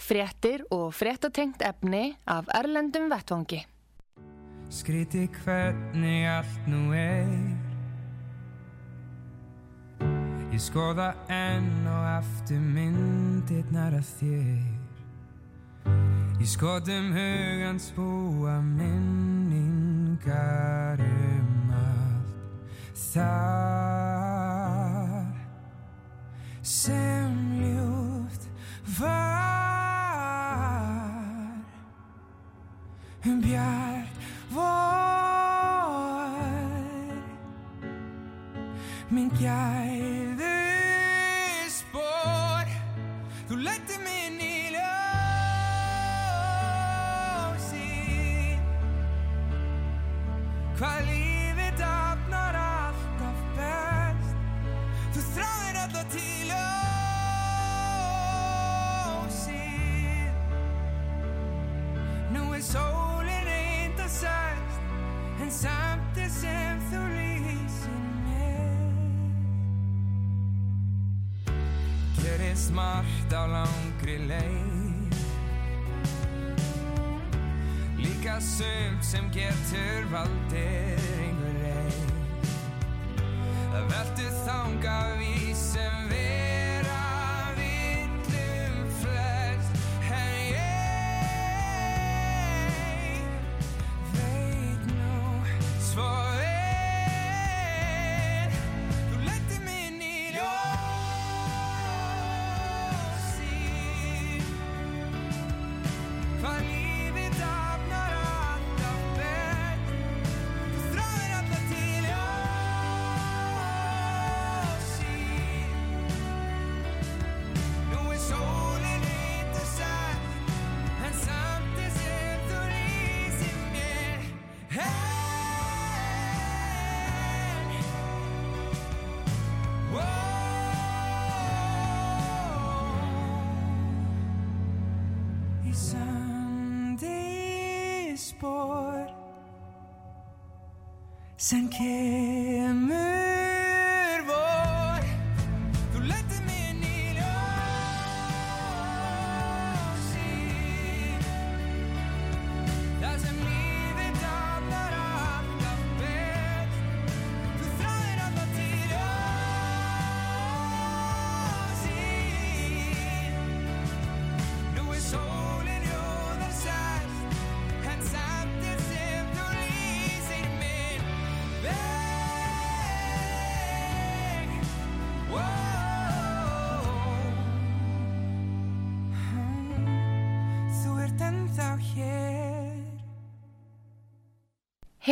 Fréttir og fréttatengt efni af Erlendum Vettvangi. Skriti hvernig allt nú er. Ég skoða enn og aftur myndirnar að þér. Í skotum hugans búa minningar um allt þar sem ljúft var bjart vor minn gæðu spór þú letti minn í ljósi hvað lífið nú er sólin reynd að sæst en samt er sem þú lýsir mér gerist margt á langri leið. Líka sumt sem getur valdir einhver reið að veltu þanga við sem kemur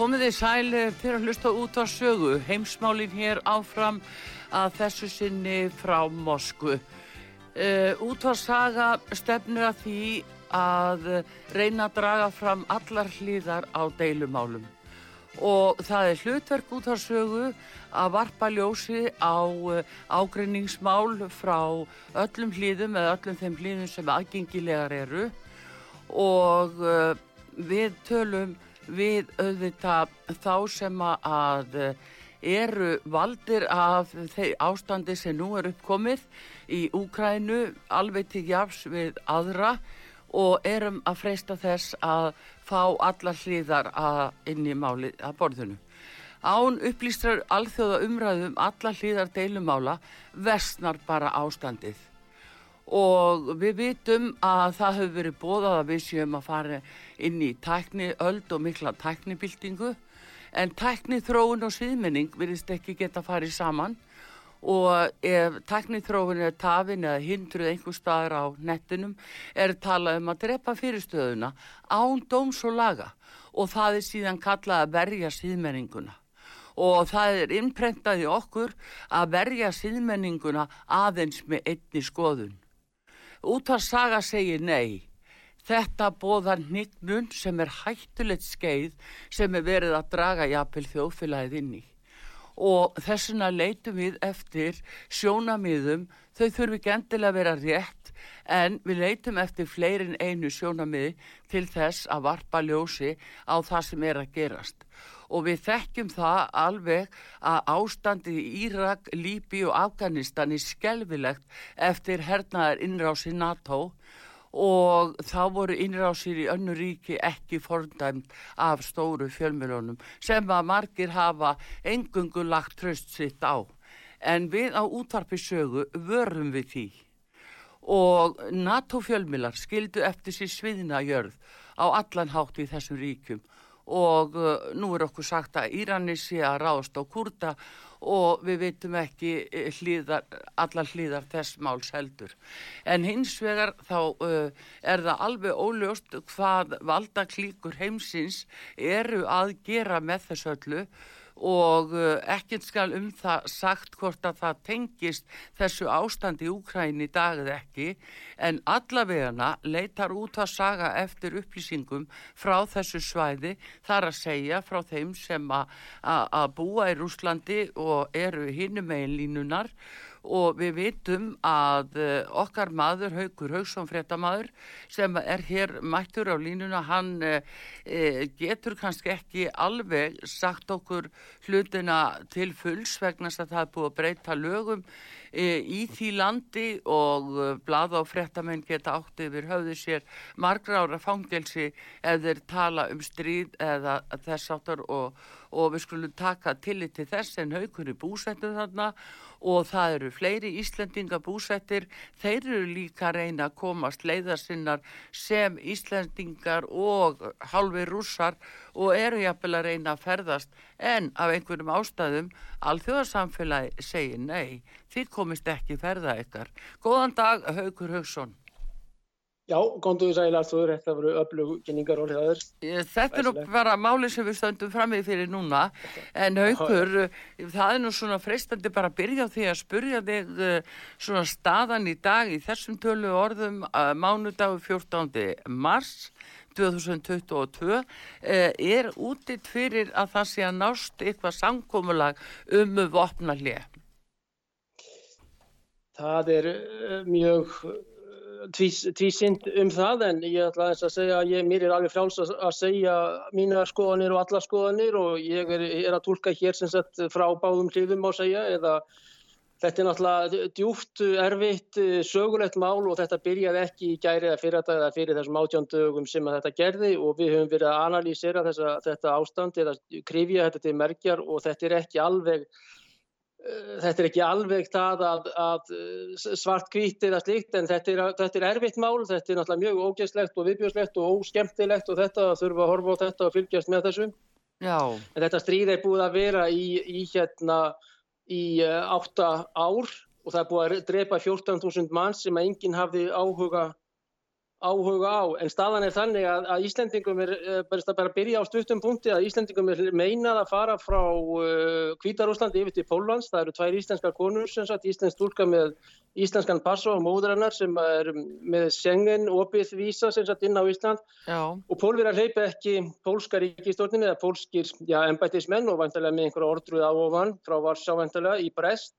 Komið þið sæl eh, fyrir að hlusta út á sögu. Heimsmálin hér áfram að þessu sinni frá Mosku. Uh, út á saga stefnir að því að eh, reyna að draga fram allar hlýðar á deilumálum. Og það er hlutverk út á sögu að varpa ljósi á uh, ágreiningsmál frá öllum hlýðum eða öllum þeim hlýðum sem aðgengilegar eru og uh, við tölum við auðvitað þá sem að eru valdir af þeir ástandi sem nú er uppkomið í Úkrænu alveg til jafs við aðra og erum að freysta þess að fá allar hlýðar inn í máli að borðinu. Án upplýstrar alþjóða umræðum allar hlýðar deilumála vestnar bara ástandið og við vitum að það hefur verið bóðað að við séum að fara inn í tækni öld og mikla tæknibildingu en tækni þróun og sviðmenning virðist ekki geta farið saman. Og ef tækni þróun er tafin eða hindruð einhver staðar á nettinum er talað um að drepa fyrirstöðuna án dóms og laga. Og það er síðan kallað að verja sviðmenninguna og það er innprentað í okkur að verja sviðmenninguna aðeins með einni skoðun Útarsaga segir nei. Þetta bóðar nignun sem er hættulegt skeið sem er verið að draga jafnvel þjóðfélagið inn í. Og þessuna leitum við eftir sjónamiðum, þau þurfi ekki endilega að vera rétt en við leitum eftir fleirin einu sjónamiði til þess að varpa ljósi á það sem er að gerast og við þekkjum það alveg að ástandi í Írak, Líbi og Afganistan er skelvilegt eftir hernaðar innrási NATO. Og þá voru innrásir í önnu ríki ekki fordæmt af stóru fjölmjölunum sem að margir hafa engungu lagt tröst sitt á. En við á útvarpi sögu vörum við því. Og NATO fjölmjölar skildu eftir sér sviðna jörð á allan hátt í þessum ríkjum og uh, nú er okkur sagt að Íranni sé að ráðast á kurda og við veitum ekki eh, hlýðar, allar hlýðar þess máls heldur. En hins vegar þá uh, er það alveg óljóst hvað valdaklíkur heimsins eru að gera með þessu öllu og uh, ekkert skal um það sagt hvort að það tengist þessu ástand í Úkræn í dag eða ekki en allavegana leitar út að saga eftir upplýsingum frá þessu svæði þar að segja frá þeim sem að búa í Rúslandi og eru hinnum megin línunar og við vitum að eh, okkar maður, Haugur Haugsson fréttamaður sem er hér mættur á línuna, hann e, getur kannski ekki alveg sagt okkur hlutina til fulls vegna að það er búið að breyta lögum e, í því landi og blada og fréttamenn geta átt yfir höfðu sér margra ára fangelsi þeir tala um stríð eða þess áttar og, og við skulum taka tillit til þess en Haugur er búsettur þarna og það eru fleiri Íslendinga búsettir, þeir eru líka reyna að komast leiðarsinnar sem Íslendingar og halvi rússar og eru jafnvel að reyna að ferðast en af einhverjum ástæðum alþjóðarsamfélagi segir nei, þið komist ekki ferða ykkar. Góðan dag, Haugur Haugsson. Já, gónduðu sæl Arþúr, þetta voru öflugginningar og hliðaður. Þetta er nú bara máli sem við stöndum fram í fyrir núna, en haugur, það er nú svona freistandi bara að byrja á því að spurja þig eh, svona staðan í dag í þessum tölu orðum uh, mánudagu 14. mars 2022 eh, er útitt fyrir að það sé að nást eitthvað samkómulag um vopnallið. Það er mjög tvísind um það en ég ætla að segja að ég, mér er alveg fráls að, að segja mína skoðanir og alla skoðanir og ég er, er að tólka hér sem sagt frá báðum hlifum á segja eða þetta er náttúrulega djúft, erfitt, sögulegt mál og þetta byrjaði ekki í gæri eða fyrir eða fyrir þessum átjándögum sem þetta gerði og við höfum verið að analýsera þessa, þetta ástand eða krifja þetta til merkjar og þetta er ekki alveg þetta er ekki alveg það að, að eh, svart kvíti eða slikt en þetta er, þetta er erfitt mál, þetta er náttúrulega mjög ógæslegt og viðbjörnslegt og óskemtilegt og þetta þurfa að horfa á þetta og fylgjast með þessu. Já. En þetta stríð er búið að vera í, í hérna í uh, átta ár og það er búið að drepa 14.000 mann sem enginn hafði áhuga áhuga á, en staðan er þannig að, að Íslendingum er, eh, bara bara að byrja á stuttum punkti, að Íslendingum er meinað að fara frá uh, Hvítarúslandi yfir til Póllands, það eru tvær íslenskar konur sem sagt, íslensk stúlka með íslenskan passa og móðurinnar sem er með Schengen opið vísa sem sagt inn á Ísland. Já, og pólverjar hleypa ekki pólska ríkistjórnin eða pólskir já, embættismenn og vantarlega með einhverja ordruð áofan frá Varsjá vantarlega í Brest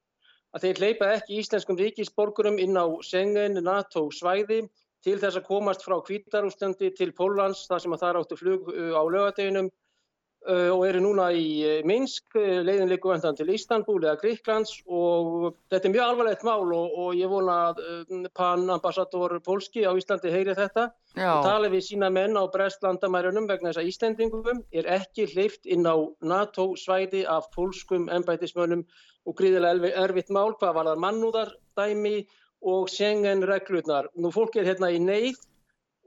að þeir hleypa ekki íslenskum ríkisborgurum inn á Schengen, NATO svæði til þess að komast frá Kvítarúslandi til Póllands þar sem að það áttu flug uh, á lögadeginum uh, og eru núna í uh, Minsk, leiðin líku vendan til Istanbul eða Gríklands og þetta er mjög alvarlegt mál og, og ég vona að uh, pan ambassador Pólski á Íslandi heyri þetta. Já, og tala við sína menn á brestlandamærunum vegna þess að Íslendingum er ekki hleyft inn á NATO svæði af pólskum embætismönnum og gríðilega erfitt mál hvað var það mannúðardæmi og Schengen reglurnar. Nú fólk er hérna í neyð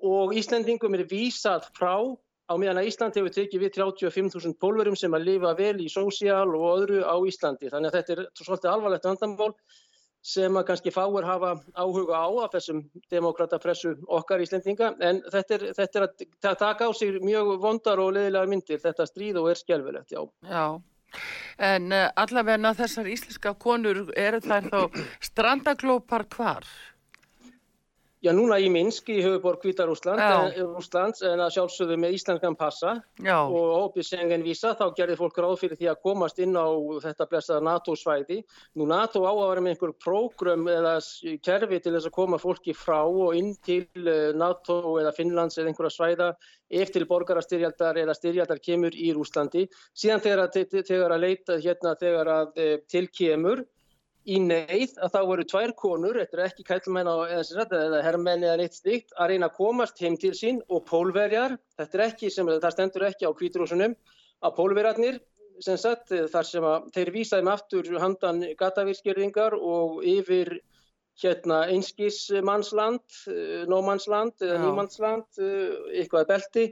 og Íslendingum er vísað frá á meðan að Ísland hefur tekið við 35.000 pólverum sem að lifa vel í sósíal og öðru á Íslandi. Þannig að þetta er svolítið alvarlegt vandamál sem að kannski fáir hafa áhuga á af þessum demokratapressu okkar Íslendinga en þetta er, þetta er að ta- taka á sig mjög vondar og leðilega myndir þetta stríð og er skjálfilegt, já. já. En uh, allavegna þessar íslenska konur eru þær þá strandaglópar hvar? Já, núna í Minsk í höfuborg Hvítarúsland, Já. eh, en að sjálfsögðu með íslenskan passa Já, og ópið Schengen vísa, þá gerði fólk ráð fyrir því að komast inn á þetta blessaða NATO-svæði. Nú NATO á að vera með einhver prógrum eða kerfi til þess að koma fólki frá og inn til eh, NATO eða Finnlands eða einhverja svæða ef til borgarastyrjaldar eða styrjaldar kemur í Rúslandi. Síðan þegar að, þegar að leita hérna þegar að e, til kemur í neyð að þá voru tvær konur, þetta er ekki kællmenn á, eða, herrmenn eða neitt slíkt, að reyna að komast heim til sín og pólverjar, þetta er ekki sem, það stendur ekki á kvítrúsunum, að pólverjarnir, sem sagt, þar sem að þeir vísaði með aftur handan gatavískerðingar og yfir hérna einskismannsland, nómannsland eða nýmannsland, eitthvað belti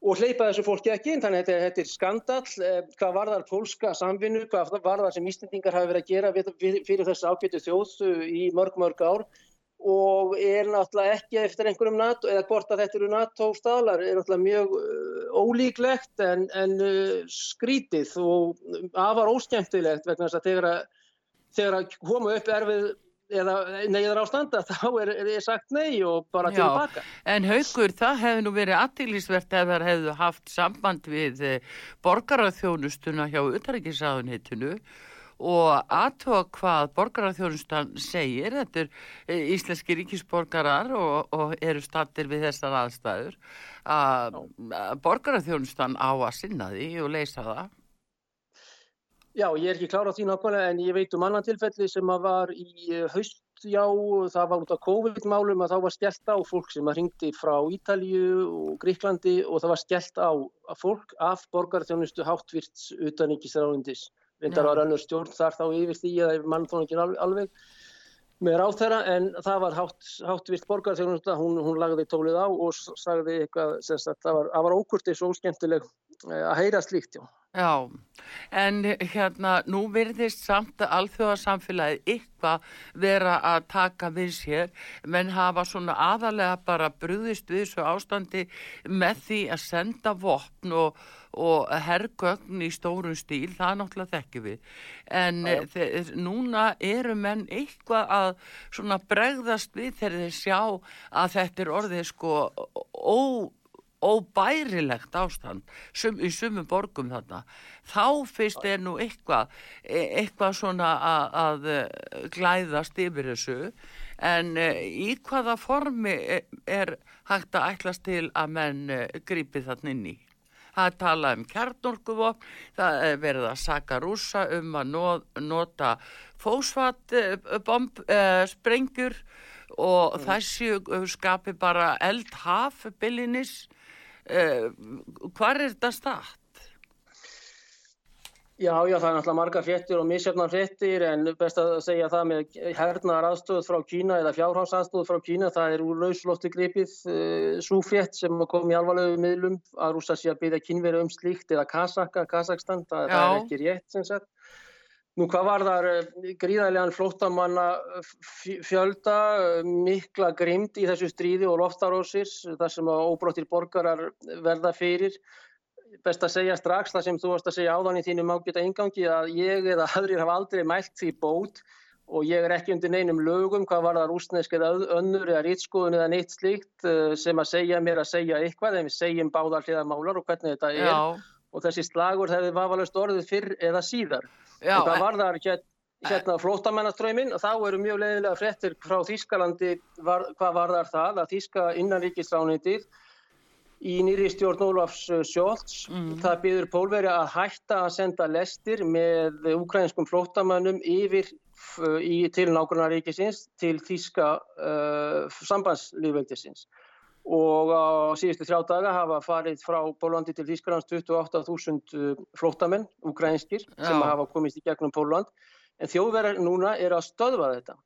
og hleypa þessu fólki ekki inn, þannig að þetta, þetta er skandall, eh, hvað varðar pólska samvinnu, hvað varðar sem Íslendingar hafi verið að gera við, fyrir þessu ágætu þjóð eh, í mörg, mörg ár og er náttúrulega ekki eftir einhverjum NATO, eða hvort að þetta eru NATO staðlar, er náttúrulega mjög uh, ólíklegt en, en uh, skrítið og afar óskemmtilegt vegna þess að, þegar að koma upp erfið eða neyðar ástanda, þá er, er sagt nei og bara Já. tilbaka. en haukur, það hefði nú verið aðtilísvert ef þær hefðu haft samband við eh, borgaraþjónustuna hjá utarrikiðsáðunitinu og aðtóa hvað borgaraþjónustan segir, þetta er eh, íslenski ríkisborgarar og, og eru stattir við þessar aðstæður, að að borgaraþjónustan á að sinna því og leysa það. Já, ég er ekki klára á því nákvæmlega en ég veit um annan tilfelli sem að var í eh, haust, já, það var út af COVID-málum að þá var skellt á fólk sem að ringdi frá Ítalju og Gríklandi og það var skellt á fólk af borgarþjónustu háttvirts utaníkisráðundis. Reyndar Já. var önnur stjórn þar þá yfir því að mannþóningin alveg, alveg með ráþæra en það var hátt, háttvirt borgarþjónusta, hún, hún lagði tólið á og sagði eitthvað, sagt, það var, var ókurtis og óskemmtileg eh, að heyra slíkt, já. Já, en hérna nú virðist samt að alþjóðarsamfélagið eitthvað vera að taka við sér, menn hafa svona aðalega bara brúðist við þessu ástandi með því að senda vopn og, og herrgögn í stórum stíl, það náttúrulega þekkjum við. En Já, já. þe- núna eru menn eitthvað að svona bregðast við þegar þeir sjá að þetta er orðið sko ó óbærilegt ástand sum, í sumum borgum þarna þá fyrst er nú eitthvað e- eitthvað svona að, að eh, glæðast yfir þessu en eh, í hvaða formi e- er hægt að ætlast til að menn grípi þarna inn í Það talað um kjarnorkuvopn, það er verið að saka rúsa um að no- nota fósfatbomb sprengjur og Mm. þessi skapi bara eldhaf byllinis. Uh, hvar er þetta statt? Já, já, það er náttúrulega margar fréttir og misjöfnar fréttir en best að segja það með hernaðar aðstöð frá Kína eða fjárhásaðstöð frá Kína, það er úr lauslofti gripið svo frétt sem kom í alvarlegu miðlum að rúsa sé að byggja kynveri um slíkt eða Kasaka, Kazakstan, það, það er ekki rétt sem sagt. Nú hvað var þar gríðarlegan flóttamanna f- fjölda, eh, mikla grimd í þessu stríði og loftarósir þar sem óbróttir borgarar verða fyrir. Best að segja strax það sem þú varst að segja áðan í þínum ágæta ingangi að ég eða aðrir hafa aldrei mælt því bót og ég er ekki undir neinum lögum hvað var það rúsnesk eða önnur eða rítskoðun eða neitt slíkt eh, sem að segja mér að segja eitthvað en við segjum báðar hliðamálar og hvernig þetta er Já, og þessi slagur hefði vafalust orðið fyrr eða síðar. já, En hvað var þar hér, hérna flóttamannaströyminn og þá eru mjög leiðilega fréttir frá Þýskalandi var, hvað var þar það að Þýska innanríkisránitið í nýri stjórn Ólafs Sjólds það byður Pólveri að hætta að senda lestir með ukrainskum flóttamannum yfir f- í, til nágrannaríkisins til Þýska uh, sambandslýfveldisins og á síðustu þrjá daga hafa farið frá Pólandi til Þýskalands 28.000 flóttamenn, ukrainskir, sem Já. hafa komist í gegnum Póland. En þjóðverðar núna er að stöðva þetta.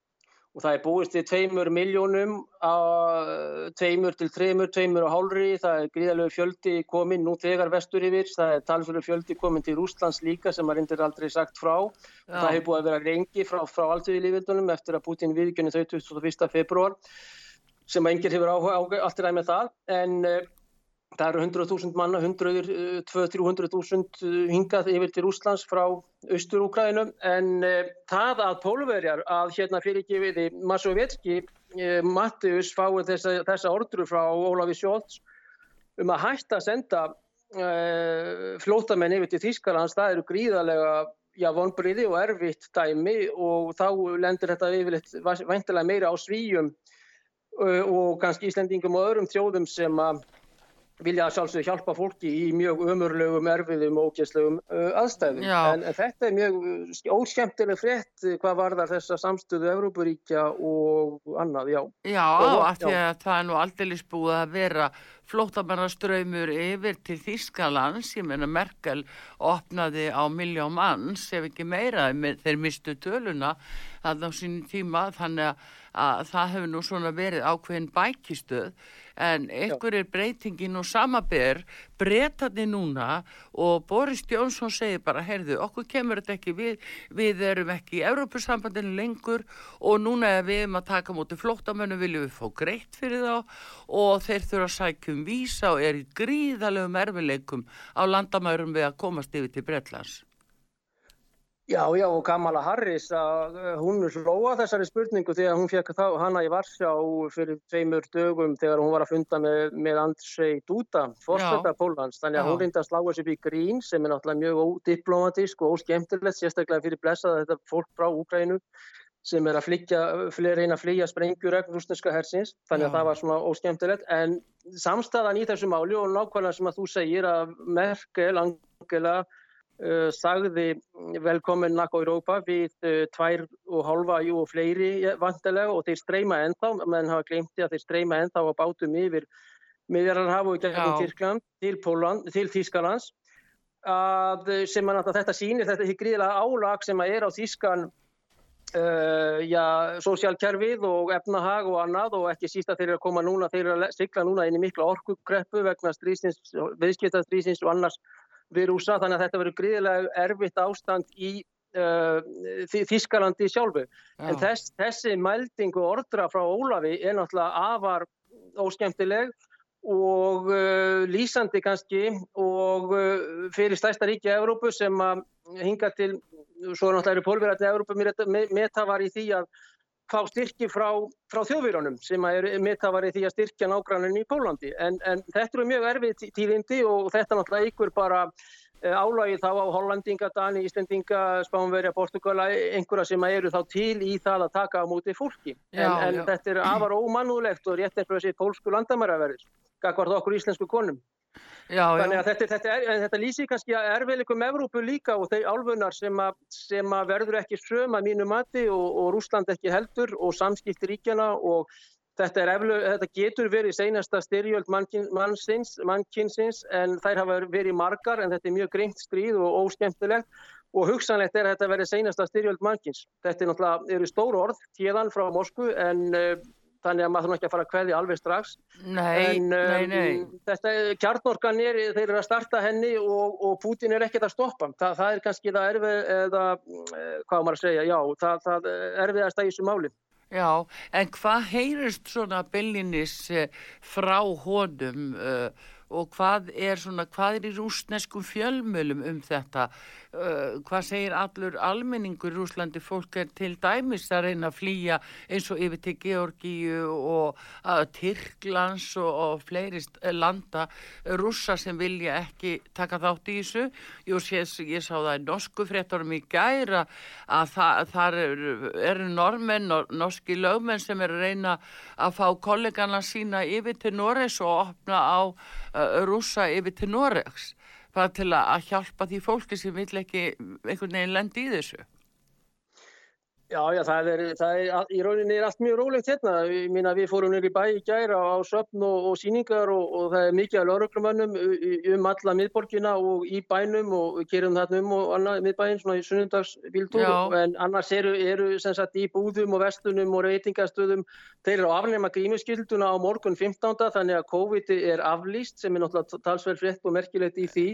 Og það er búist við tveimur miljónum, á, tveimur til þreimur, tveimur og hálfri. Það er gríðalegu fjöldi komin nú þegar vestur yfir. Það er talsverðu fjöldi komin til Rúslands líka sem maður reyndir aldrei sagt frá. Já. Það hefur búið að vera rengi frá, frá alltöðilífildunum eftir að Putin viðgjörni þau 21. februar sem enginn hefur áhuga allt í ræð með það en uh, það eru 100.000 manna, 100, uh, 200-300.000 hingað yfir til Rúslands frá Austur-Úkrænum en uh, það að pólverjar að hérna fyrirgefiði Masovetski uh, Mattius fáið þessa, þessa ordru frá Ólafi Sjólds um að hætta að senda flótamenn yfir til Þýskalands, það eru gríðarlega já, vonbriði og erfitt dæmi og þá lendir þetta yfirleitt væntilega meira á svíjum og kannski Íslendingum og öðrum þjóðum sem að vilja sjálfsögðu hjálpa fólki í mjög ömurlegum, erfiðum og ógæslegum uh, aðstæðum. En, en þetta er mjög uh, óskemmtileg frétt hvað varðar þessa samstöðu Evrópuríkja og annað, já. Já, af því að það er nú aldrei búið að vera flóttamannaströymur yfir til Þýskalands, ég meina Merkel opnaði á miljón manns, ef ekki meira, me- þeir mistu töluna þannig á sínum tíma, þannig að, að það hefur nú svona verið ákveðin bækistöð, en einhver er breytingin og samaber breytandi núna og Boris Jónsson segir bara, heyrðu, okkur kemur þetta ekki við, við erum ekki í Evrópusambandinu lengur og núna ef við erum að taka múti flóttamönnum viljum við fá greitt fyrir þá? Og þeir þurfa að sækja um vísa og er í gríðalegum erfileikum á landamærum við að komast yfir til Bretlands. Já, já, og Kamala Harris, að, uh, hún hlóa þessari spurningu þegar hún fekk þá hana í Varsjá fyrir tveimur dögum þegar hún var að funda með, með Andrzej Duda, fórseta Pólans. Þannig að Já. hún reyndi að slá þessu upp í grín sem er náttúrulega mjög ódiplomatísk og óskemmtilegt, sérstaklega fyrir blessað þetta fólk frá Úkrænu sem er að reyna að flýja sprengjur rúsneska hersins, þannig að Já. það var svona óskemmtilegt, en samstæðan í þessu máli og nákvæmlega sem að þú segir að Merkel, Angela, sagði velkomin nakk á Europa. Við uh, tvær og halva jú og fleiri eh, vantilega og þeir streyma ennþá, menn hafa glemti að þeir streyma ennþá á bátum yfir miðjararhaf og í gegnum. Tyrkland til, Póland, til Þýskalands. Að, eh, sem að þetta sýnir þetta er gríðilega álag sem að er á Þýskan Uh, já, sósjálkerfið og efnahag og annað og ekki síst að þeir eru að koma núna, þeir eru að sigla núna inn í mikla orkukreppu vegna strísins, viðskiptastrísins og annars við rúsa, þannig að þetta verður gríðilega erfitt ástand í uh, Þískalandi sjálfu. En þess, þessi melding og ordra frá Ólafi er náttúrulega afar óskemmtileg og uh, lýsandi kannski og uh, fyrir stærsta ríki í Evrópu sem að hinga til, svo náttúrulega eru pólverðarnir í Evrópu met- metafar í því að fá styrki frá, frá þjóðvíranum sem metafar í því að styrkja nágrannin í Pólandi. En, en þetta eru mjög erfið tí- tíðindi og þetta náttúrulega ykkur bara eh, álagið þá á Hollandinga, Dani, Íslendinga, Spánverja, Portugala, einhverja sem eru þá til í það að taka á móti fólki. Já, en, en já. þetta er afar ómannúlegt og rétt eftir þessi pólsku landamæraverðis, gagvart okkur íslensku konum. Já, Þannig að þetta, þetta, er, þetta lýsir kannski að erfiðleikum Evrópu líka og þeir álfunar sem, að, sem að verður ekki söm að mínu mati og, og Rúsland ekki heldur og samskipti ríkjana og þetta, er eflu, þetta getur verið seinasta styrjöld mannkyn, mannsins, mannkynsins en þær hafa verið margar en þetta er mjög greint stríð og óskemmtilegt og hugsanlegt er að þetta verið seinasta styrjöld mannkyns. Þetta er náttúrulega, eru stór orð tíðan frá Moskvu en uh, þannig að maður þarf ekki að fara að kveðja alveg strax. Nei, en, nei, um, nei. Þetta kjarnorkan er, þeir eru að starta henni og, og Putin er ekkert að stoppa. Þa, það er kannski það erfið, eða eh, hvað maður að segja, já, það, það erfiðast að í þessu máli. Já, en hvað heyrist svona byllinis frá honum uh, og hvað er svona, hvað er í rúsneskum fjölmölum um þetta? Uh, hvað segir allur almenningur í Rúslandi? Fólk er til dæmis að reyna að flýja eins og yfir til Georgíu og uh, Tyrklands og, og fleiri landa rússa sem vilja ekki taka þátt í þessu. Jú, ég, ég sá það í norsku fréttorum í gæra að það, þar eru, eru normenn og norski lögmenn sem eru að reyna að fá kollegana sína yfir til Noregs og opna á rússa yfir til Noregs bara til að hjálpa því fólki sem vill ekki einhvern veginn lendi í þessu. Já, já, það er, það er, í rauninni er allt mjög rólegt hérna. Ég minna við fórum nýri bæ í gæra á söfn og, og síningar og, og það er mikið af lauruglumönnum um alla miðborgina og í bænum og við gerum þarna um og annað miðbæinn svona í sunnundagsbíltúr Já. en annars eru, eru sem sagt í búðum og vestunum og reytingastöðum þeir eru að afnema grímuskilduna á morgun 15. þannig að COVID er aflýst sem er náttúrulega talsverð frétt og merkilegt í því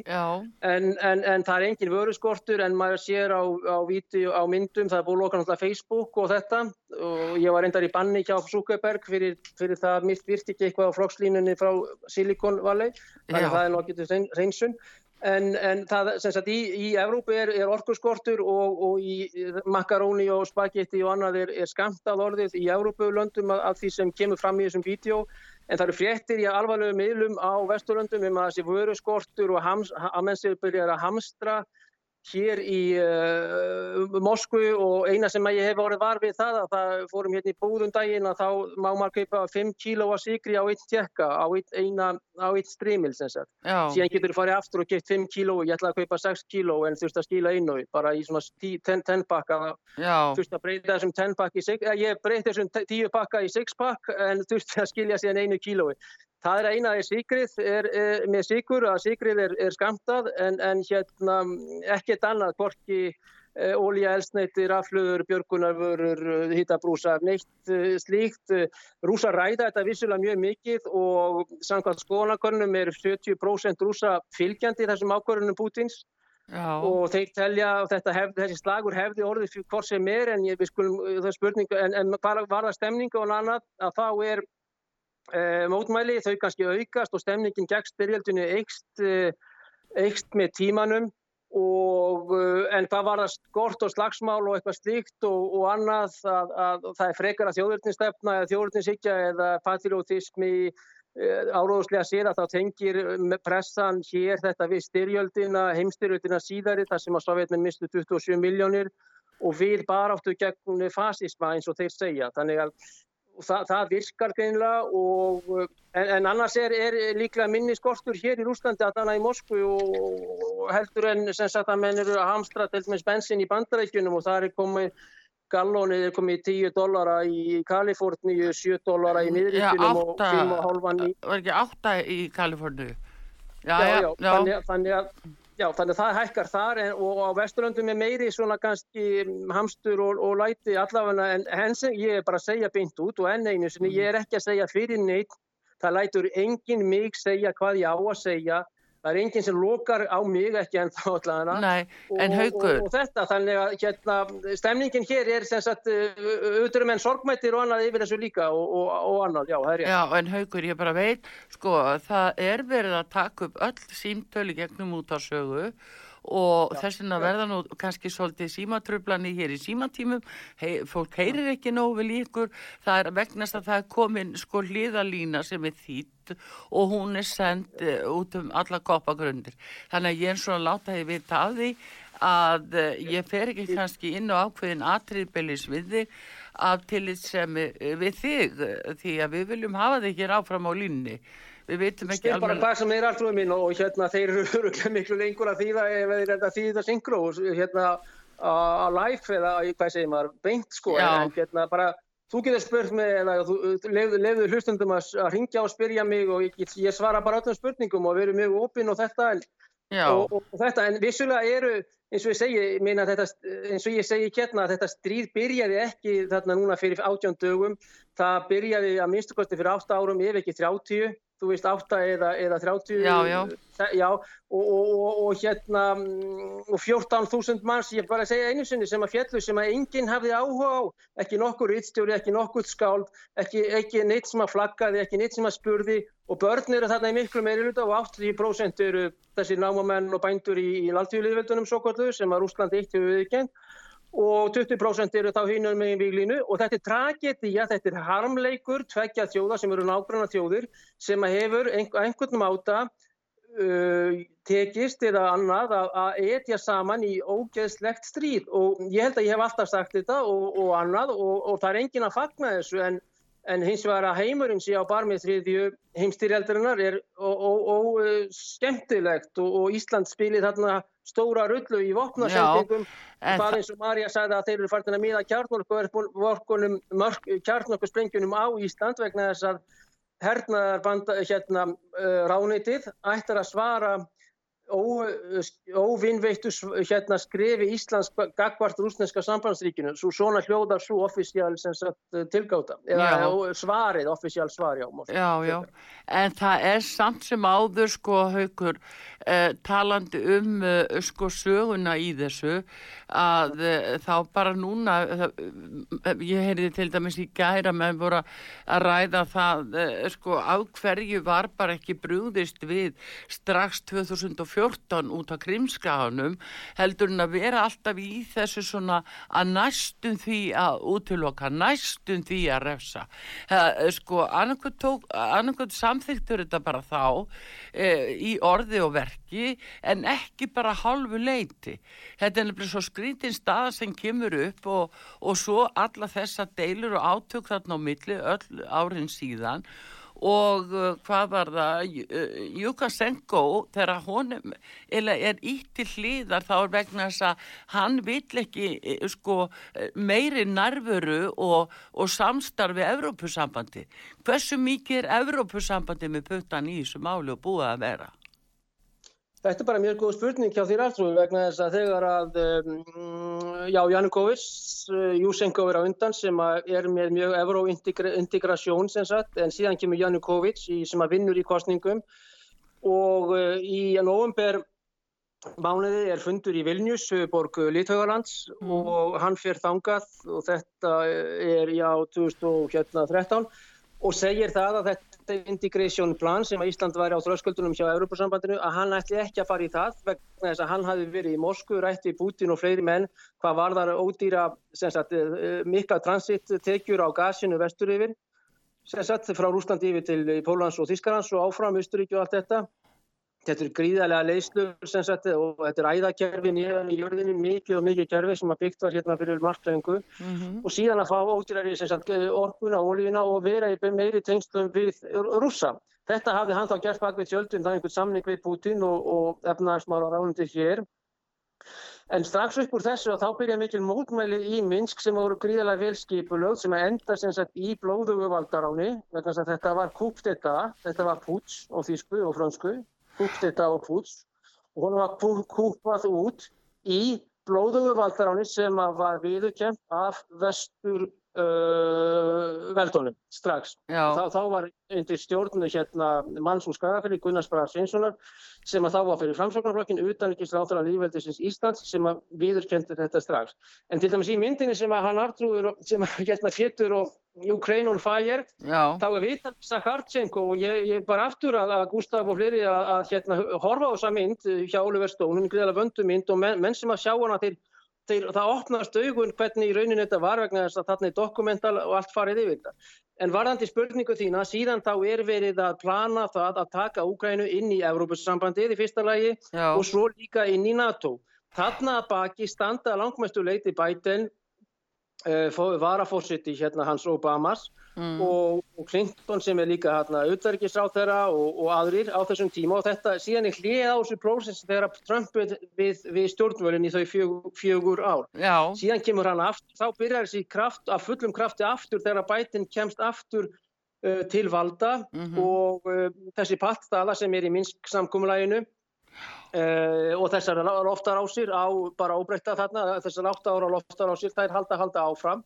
En, en, en það er engin vöruskortur en maður sér á, á, víti, á myndum, það er búið Facebook og þetta og ég var reyndar í banni hjá Zuckerberg fyrir, fyrir það að mitt virti ekki eitthvað á flokkslínunni frá Silicon Valley, þannig að það er nokkið reynsun. En, en það, sem sagt, í, í Evrópu er, er orkuskortur og, og í makaróni og spagetti og annað er, er skamtað orðið í Evrópulöndum af, af því sem kemur fram í þessum vídeo. En það eru fréttir í alvarlegu miðlum á Vesturlöndum um að þessi vöruskortur og hams, að menn séu byrjar að hamstra hér í uh, Moskvu og eina sem ég hef orðið var við það að það fórum hérna í búðum daginn að þá má maður kaupa 5 kíló að sigri á einn tjekka á einn, eina, á einn strimil sem sagt. Síðan getur þú farið aftur og gett 5 kíló og ég ætlaði að kaupa 6 kíló en þurfti að skila einu bara í svona 10 pakka já, þurfti að breyta þessum 10 pakka í 6 ég breyti þessum 10 pakka í 6 pakk en þurfti að skilja síðan einu kílói það er eina í sigrið er, er, með sigur að sigrið er, er skamtað en, en hérna ekkert annað hvorki eh, ólíja, elsneiti, rafluður, björgunarvörur, hittabrúsar, neitt eh, slíkt. Rúsa ræða þetta vissulega mjög mikið og samkvæmt skoðanakönnum er 70% rúsa fylgjandi þessum ákvörðunum Pútins já, og þeir telja þetta hef, þessi slagur hefði orðið hvort sem er en ég, við skulum, er spurning, en, en var það stemninga og annað? Að þá er e, mótmæli, þau kannski aukast og stemningin gegn styrjöldinu eikst, e, eikst með tímanum og eh, en hvað var það skort og slagsmál og eitthvað slíkt og, og annað að, að, það er frekar að þjóðurninsstefna eða þjóðurninshyggja eða patriotismi áróðslega sér að þá tengir pressan hér þetta við styrjöldina, heimstyrjöldina síðari þar sem að Sovjetmenn mistu 27 miljónir og við bara áttu gegn fasisma eins og þeir segja. Þannig að það, það virkar greinlega og en, en annars er, er líklega minni skortur hér í Rúslandi að þannig í Moskvu og, heldur en sem sagt að menn eru að hamstra til með bensin í bandarækjunum og það er komið gallónið er komið í 10 dollara í Kaliforníu, 7 dollara í miðríkjunum og átta- 5,5 í var ekki átta í Kaliforníu? Já, já, já, já, Þannig, að- þannig, að, já, þannig að það hækkar þar en, og á Vesturlöndum er meiri svona kannski hamstur og, og læti allavega en hens, ég er bara að segja beint út og enn einu sinni, ég er ekki að segja fyrir neitt, það lætur enginn mig segja hvað ég á að segja, það er enginn sem lokar á mig ekki en þá allavega. nei, Og, en haugur, og, og þetta, þannig að hérna, stemningin hér er sem sagt auðvitað menn sorgmættir og annað yfir þessu líka og, og, og annað, já, það er rétt. Já, en haugur, ég bara veit, sko, það er verið að taka upp öll símtölu gegnum út á sögu og þess vegna verða nú kannski svolítið símatröflani hér í símatímum, Hei, fólk heyrir ekki nógu vel ykkur, það er vegnast að það er komin sko hliðalína sem er þýtt og hún er send uh, út um alla koppagrundir. Þannig að ég er svona láta því vita af því að uh, ég fer ekki kannski inn á ákveðin atriðbelis við þig af tillit sem uh, við þig því að við viljum hafa þig hér áfram á línni. Við veitum ekki Spyr bara alveg... hvað sem er alltaf minn og hérna þeir eru miklu lengur að þýða ef þeir er að þýða synkró hérna á live eða hvað segir maður, beint sko en hérna bara þú getur spurt mig eða þú lefðu, hlustundum að, að ringja og spyrja mig og ég, ég svara bara öllum spurningum og veru mjög opinn og þetta en og, og, og þetta, en vissulega eru eins og ég segi, þetta, eins og ég segi hérna, þetta stríð byrjaði ekki þarna núna fyrir átján dögum, það byrjaði að minnstu kosti fyrir 8 árum, ef ekki 30, þú veist 8 eða, eða 30, Já, já. já og, og, og, og hérna, mm, og 14.000 manns, ég bara að segja einu sinni sem að fjallu sem að enginn hafði áhuga á, ekki nokkur rittstjóri, ekki nokkur skáld, ekki, ekki neitt sem að flaggaði, ekki neitt sem að spurði. Og börn eru þarna í miklu meiri hluta og 80% eru þessir námamenn og bændur í, í landtíðuliðveldunum svo kallu sem að Rúsland eitt hefur viðkend og 20% eru þá hinum megin víglínu og þetta er tragedía, þetta er harmleikur tveggja þjóða sem eru nágranna þjóðir sem hefur einhver, einhvern máta uh, tekist eða annað að, að etja saman í ógeðslegt stríð. Og ég held að ég hef alltaf sagt þetta og, og annað og, og það er engin að fagna þessu en, en hins vegar að heimurinn sé á barmið þriðju heimstyrjaldarinnar er og, og, og og, Ísland spilir þarna stóra rullu í vopnasendingum. En Það það- eins og Marja sagði að þeir eru farin að miða kjarnorkuvorkunum, kjarnorkusprengjunum á Ísland vegna þess að hernaðarbanda hérna ránitið ættir að svara óvinnveittu s- hérna skrefi Íslands gagvart rúsneska sambandsríkinu, svo svona hljóðar svo offisjál uh, tilgáta eða svarið, offisjál svar, já. má segja. Já, já, en það er samt sem áður sko haukur eh, talandi um eh, sko söguna í þessu að eh, þá bara núna eh, ég heyrði til dæmis í gæra með voru að ræða það eh, sko af hverju var bara ekki brúðist við strax 2014 út af krimskaðanum heldur en að vera alltaf í þessu svona að næstum því að útiloka, næstum því að refsa. Eh, sko, annarkvæmt samþyktur þetta bara þá eh, í orði og verki en ekki bara hálfu leiti. Þetta er nefnilega svo skrítin staða sem kemur upp og, og svo alla þessa deilur og átök þarna á milli öll árin síðan og uh, hvað var það uh, Jukasenko þegar eða er ítt til hliðar þá er vegna þess að hann vill ekki eh, sko eh, meiri nærvöru og, og samstarfi Evrópusambandi. Hversu mikið er Evrópusambandi með puttan í þessu máli og búið að vera? Þetta er bara mjög góð spurning hjá þér alltrúi vegna þess að þegar að, um, já, Janukovic, uh, Jusenko er á undan sem er með mjög evro-integrasjón sem sagt, en síðan kemur Janukovic í, sem að vinnur í kostningum og uh, í november mánuði er fundur í Vilnius, borg Lithaugalands og hann fer þangað og þetta er, já, 2013 og segir það að þetta integration plan sem að Ísland væri á þröskuldunum hjá Europasambandinu að hann ætli ekki að fara í það vegna þess að hann hafi verið í Moskvu rætti Putin og fleiri menn hvað varðar ódýra sem sagt, eh, mikla transittekjur á gasinu vestur yfir sagt frá Rúslandi yfir til Pólans og Þískarans og áfram Östuríki og allt þetta Þetta er gríðarlega leiðslur sem sagt og þetta er æðakerfi nýjan í jörðinni, mikið og mikið kerfi sem að byggt var hérna fyrir margtæðingu og síðan að fá ódýrari sem sagt orkuna, ólífina og vera í meiri tengslum við rússa. Þetta hafði hann þá gert bak við tjöldum, það er einhvern samning við Putin og, og efnaðarsmála ráðundi hér. En strax upp úr þessu og þá byrja mikil mótmæli í Minsk sem voru gríðarlega vel skipulögð sem að enda sem sagt í blóðugu valdaráni þetta var kúpt þetta, þetta var puts og þýsku og frönsku kúpt þetta og puts og hún var kú- kúpað út í blóðugu valdaráni sem var viðurkjönd af vestur uh, veldunum strax. Þá, þá var undir stjórnu hérna manns úr Skagafjörði Gunnars Braga Sveinssonar sem að þá var fyrir framsóknarflokkin utanrikisráþara lífveldisins Íslands sem að viðurkendi þetta strax. En til dæmis í myndinni sem að hann artrúður sem að hérna fjötur og Ukraine on fire já, þá er vitan Sakharchenko og ég, ég bara aftur að, að Gustaf og fleiri að, að hérna, horfa á þessa mynd hjá Oliver Stone, hún er greiðlega vöndu mynd og menn, menn sem að sjá hana þeir, þeir, það opnast augun hvernig í rauninni þetta var vegna þess að þarna er dokumental og allt farið yfir þetta. En varðandi spurningu þína, síðan þá er verið að plana það að taka Úkrænu inn í Evrópussambandið í fyrsta lagi já, og svo líka inn í NATO. Þarna baki standa langmestu leiti Biden, uh, varafórsiti hérna hans Obamas mm, og, og Clinton sem er líka hérna auðverkisráð þeirra og, og aðrir á þessum tíma og þetta síðan er hlið á þessu prósess þegar Trump við, við, við stjórnvölinn í þau fjögur, fjögur ár. já, Síðan kemur hann aftur, þá byrjar þessi kraft af fullum krafti aftur þegar Biden kemst aftur uh, til valda Mhm. og uh, þessi pattstala sem er í Minsk samkumulæginu Uh, og þessar loftarásir á bara óbreyta þarna, þessar átta ára loftarásir, þær halda halda áfram.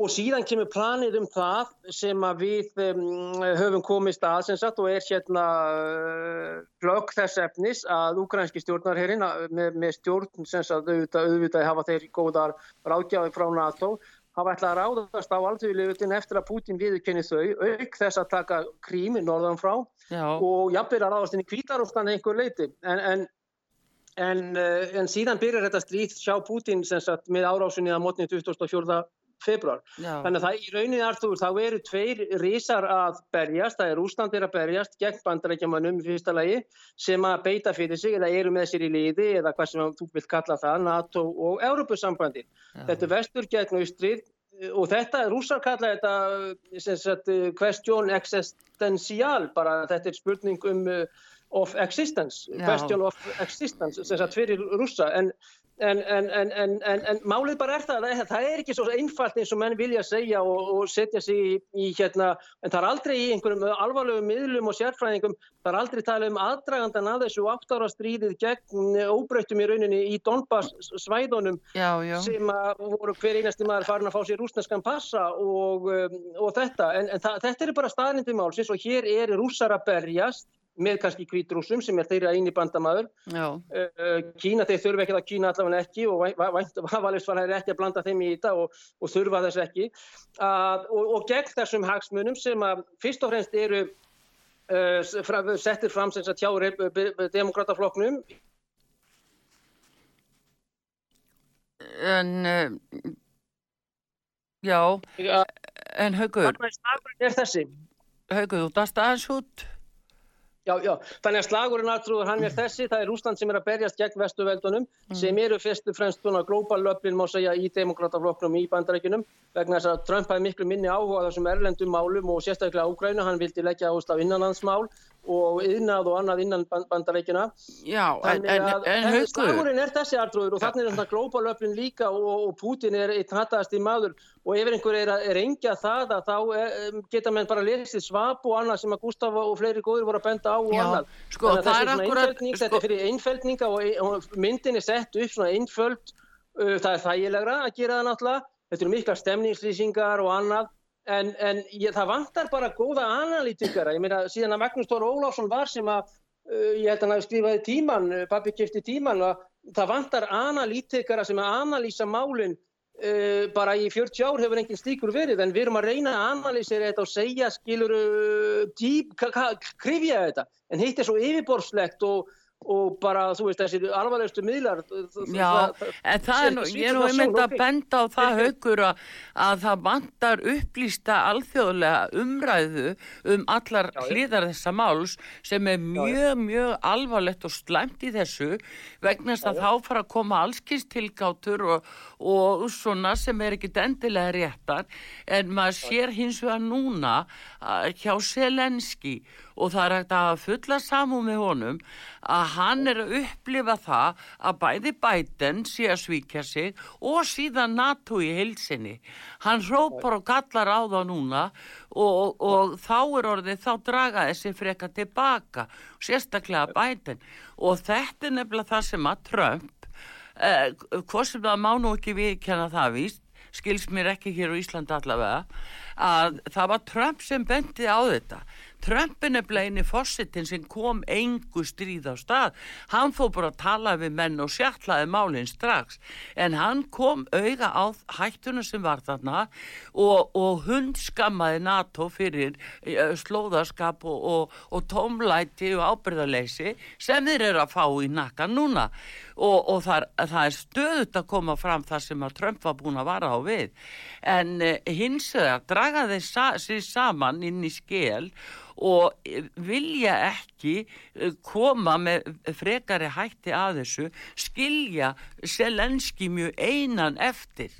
Og síðan kemur planið um það sem að við um, höfum komist að sem sagt og er hérna uh, glögg þess efnis að ukrainski stjórnarherrin með, með stjórn sem sagt auðvitað, auðvitað hafa þeir góðar ráðgjáði frá NATO hafa ætlað að ráðast á alþjóðilegutin eftir að Putin viðurkenni þau auk þess að taka krími norðan frá Já, og jafnvel að ráðast inn í kvítarústan einhver leiti en, en, en, uh, en síðan byrjar þetta stríð sjá Putin sem sagt með árásunni að mótni 24. februar já, þannig að það í rauninni Arþúr þá eru tveir risar að berjast það er Rúsland er að berjast gegn bandarækjamannum í fyrsta lagi sem að beita fyrir sig eða eru með sér í liði eða hvað sem þú vilt kalla það NATO og Európusambandi já. þetta er vestur gegn austrið og þetta, rússar kalla þetta eh, question existential, bara þetta er spurning um uh, of existence, Já. question of existence, sem sagt fyrir rússa, en, en, en, en, en, en, en málið bara er það, að það er ekki svo einfalt eins og menn vilja segja og, og setja sig í, í hérna, en það er aldrei í einhverjum alvarlegum miðlum og sérfræðingum, það er aldrei talað um aðdragandan að þessu átt ára stríðið gegn óbreytum í rauninni í Donbass svæðunum já, já. sem voru hver einasti maður farin að fá sér rúsneskan passa og, um, og þetta, en, en það, þetta eru bara staðnindi málsins og hér er rússar að berjast með kannski kvítrúsum sem er þeirra eini bandamaður. já. Uh, Kína, þeir þurfa ekki það Kína allavega ekki og valist var þeir ekki að blanda þeim í þetta og, og þurfa þess ekki. Að, og, og gegn þessum hagsmunum sem að fyrst og fremst eru uh, fra, settir fram sem sagt hjá demokrataflokknum En, uh, já, en Haugur, að. Haugur, þú dast aðeins út? Já, já, þannig að slagurinn aðtrúður hann er þessi, það er Rúsland sem er að berjast gegn vestuveldunum sem eru fyrst og fremst svona global löflin má segja í demokrataflokknum í bandarækjunum vegna þess að Trump hafi miklu minni áhuga þessum erlendum málum og sérstaklega Úgrænu, hann vildi leggja áherslu á innanlandsmál og yðnað og annað innan bandarækjuna. Já, en, en, en Haugur, slagurinn er þessi aðtrúður og þannig er þetta global löflin líka og, og Putin er eitt hattaðasti maður og ef einhver er að er engja það að þá eh, geta menn bara lesið svap og annað sem að Gustaf og fleiri góður voru að benda á og Já, annað. sko, Þannig að þessi er svona einfeldning, sko- Þetta er fyrir einfeldninga og, og myndin er sett upp svona einföld, uh, það er þægilegra að gera það náttúrulega, þetta eru mikla stemningslýsingar og annað, en, en ég, það vantar bara góða analítikara, ég meina síðan að Magnús Tóra Ólafsson var sem að, uh, ég held að hann hafi skrifaði tíman, uh, pappi kefti tíman, og það vantar analítikara sem að analýsa málinn Uh, bara í 40 ár hefur engin slíkur verið. En við erum að reyna að analýsera þetta og segja skilur uh, krifja þetta. En hitt er svo yfirborslegt og, og bara þú veist þessi alvarlegustu miðlar Já, en það er nú, ég er nú einmitt að benda á það haugur að, að það vantar upplýsta alþjóðlega umræðu um allar hliðar þessa máls sem er mjög, mjög alvarlegt og slæmt í þessu vegna þess að þá fara að koma allskist tilgátur og, og svona sem er ekkit endilega réttar. En maður sér hins vegar núna hjá Selenski og það er hægt að fulla samúð með honum að hann er að upplifa það að bæði Biden sé að svíkja sig og síðan NATO í heilsinni. Hann hrópar og kallar á það núna og, og þá er orðið, þá draga þessi freka tilbaka, sérstaklega Biden. Og þetta er nefnilega það sem að Trump, eh, hvað sem það má nú ekki viðkenna það víst, skils mér ekki hér á Íslandi allavega, að það var Trump sem bendi á þetta. Trump er eini fórsetin sem kom engu stríð á stað. Hann fór bara að tala við menn og sjallaði málinn strax. En hann kom auga á hættuna sem var þarna og, og hund skammaði NATO fyrir uh, slóðaskap og, og, og tómlæti og ábyrðarleysi sem þeir eru að fá í nakka núna. Og, það, það er stöðut að koma fram það sem að Trump var búin að vara á við. En uh, hins vegar draga þeir sa sér saman inn í skél og eh, vilja ekki eh, koma með frekari hætti að þessu, skilja Selenski mjög einan eftir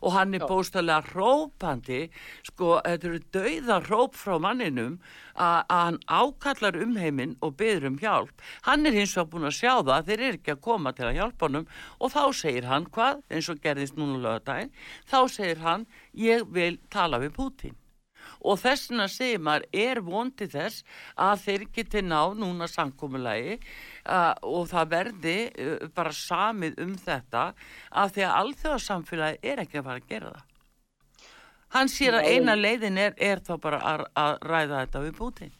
og hann er bóstalega hrópandi, sko, þetta eru dauða hróp frá manninum að hann ákallar um heiminn og byður um hjálp. Hann er hins vegar búin að sjá það að þeir eru ekki að koma til að hjálpa honum og þá segir hann hvað, eins og gerðist núna lögadaginn, þá segir hann, ég vil tala við Putin. Og þessna segir maður er vondi þess að þeir geti ná núna samkomulagi uh, og það verði bara samið um þetta að því að alþjóðarsamfélagi er ekki að fara að gera það. Hann sér að eina leiðin er, er þá bara að, að ræða þetta við Putin.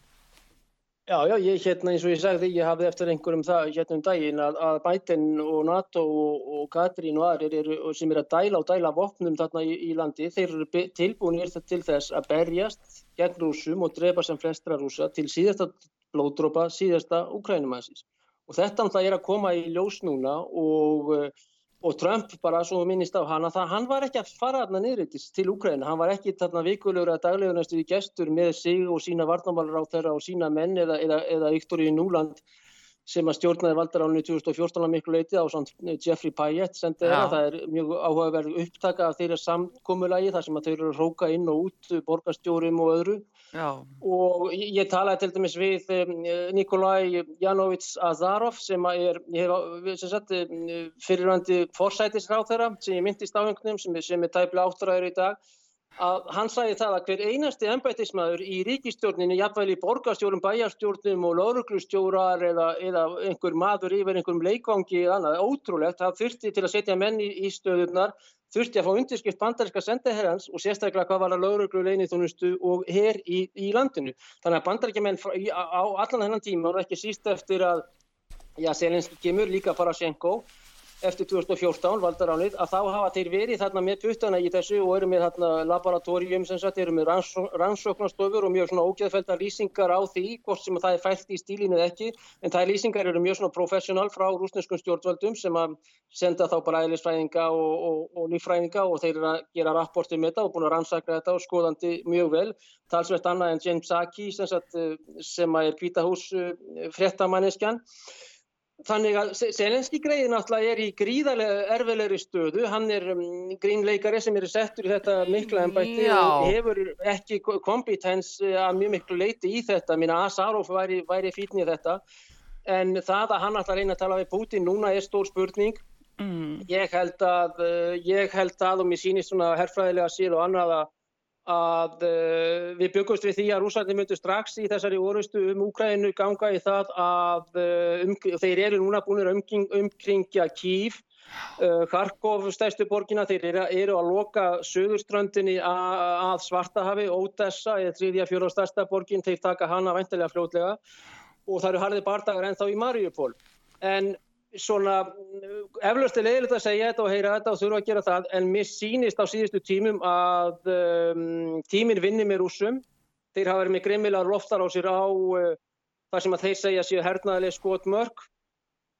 Já, já, ég hérna eins og ég sagði, ég hafði eftir einhverjum það hérna um daginn að, að Biden og NATO og, og Katrín og aðrir eru, sem eru að dæla og dæla vopnum þarna í, í landi, þeir eru tilbúinir til þess að berjast gegn rúsum og drepa sem flestra rúsa til síðasta blóðdrópa, síðasta Ukrænumansins. Og þetta náttúrulega er að koma í ljós núna og uh, og Trump bara svo minnist á hana það hann var ekki að fara þarna niðurreitis til Úkræna, hann var ekki þarna vikulegur að daglegur næstu í gestur með sig og sína varnamálur á þeirra og sína menn eða, eða, eða Viktoríu Núland sem að stjórnaði valdaráninu 2014 að miklu leiti á Jeffrey Payette sendi Já. þeirra, það er mjög áhugaverð upptaka af þeirra samkomulagi þar sem að þau eru að róka inn og út borgarstjórum og öðru Já, og ég talaði til dæmis við um, Nikolai Janovits Azarov sem er um, fyrirrandi forsætisráð þeirra sem ég myndist á einhvernum sem, sem er tæplega áttræður í dag að hann sagði það að hver einasti embættismæður í ríkistjórninni, jafnvæli í borgarstjórum, bæjarstjórnum og lauruglustjórar eða, eða einhver maður yfir einhverjum leikvangi eða annað, ótrúlegt, það þurfti til að setja menn í, stöðurnar, þurfti að fá undirskipt bandaríska sendaherrans og sérstaklega hvað var að lauruglu leinithónustu og her í, í landinu. Þannig að í- á allan þennan tíma og ekki síst eftir að já, Selenski kemur líka Poroshenko eftir 2014 valdaránið að þá hafa þeir verið þarna með puttana í þessu og eru með þarna laboratorium sem sagt, eru með rannsó rannsóknarstofur og mjög svona ógeðfælda lýsingar á því hvort sem það er fælt í stílinu eða ekki. En það er lýsingar eru mjög svona professional frá rúsneskum stjórnvöldum sem að senda þá bara eðlisfræðinga og, og, og líffræðinga og þeir eru að gera rapport um þetta og búin að rannsaka þetta og skoðandi mjög vel. Talsvert annað en James Saki sem, sagt, eh, sem er kvítahús fréttamanneskjan Þannig að Selenski greiði náttúrulega er í gríðarlega erfilegri stöðu. Hann er um, grínleikari sem er settur í þetta mikla ennbætti Já. og hefur ekki kompetens eh, að mjög miklu leiti í þetta. Minna Asarov væri, væri fítni í þetta. En það að hann að reyna að tala við Putin núna er stór spurning. mm, Ég held að, eh, ég held að og mér sýnist svona herfræðilega síð og annað að að uh, við byggumst við því að rússarnir myndu strax í þessari orustu um Úkrænu ganga í það að uh, um, þeir eru núna búinir umkring, umkringja Kív, uh, Kharkov stærstu borgina, þeir eru, eru að loka söðurströndinni að, Svartahafi, Ódessa eða þriðja fjóra stærsta borgin, þeir taka hana væntilega fljótlega. Og það eru harðið bardagar ennþá í Mariupol. En svona eflaust er leiðilegt að segja þetta og heyra þetta og þurfa að gera það en mér sýnist á síðustu tímum að um, tíminn vinni með rússum. Þeir hafa verið með grimmilega loftar á sér á uh, þar sem að þeir segja séu hernaðileg skotmörk.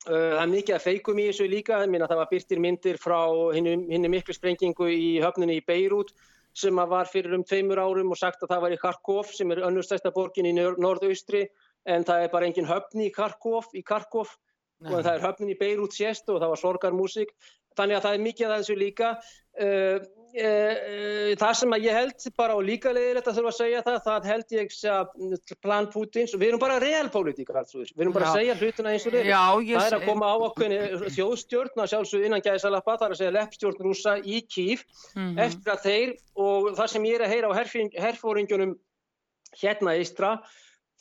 Uh, það er mikið að feikum í þessu líka. Meina það var byrtir myndir frá henni miklu sprengingu í höfninni í Beirut sem að var fyrir um tveimur árum og sagt að það var í Kharkov sem er önnur stærsta borgin í nor- norðaustri en það er bara engin höfni í Kharkov, í Kharkov og það er höfnin í Beirut sést og það var sorgarmúsík. Þannig að það er mikið að þessu líka. Uh, uh, það sem að ég held bara og líka leiðilegt að þurfa að segja það það held ég að plan Putins við erum bara realpolitík við erum bara Já. að segja hlutina eins og þeir það er að koma á okkur þjóðstjórn að sjálfsög innan gæðisalappa það er að segja leppstjórn rúsa í Kív. Mhm. eftir að þeir og það sem ég er að heyra á herfóringjunum hérna eistra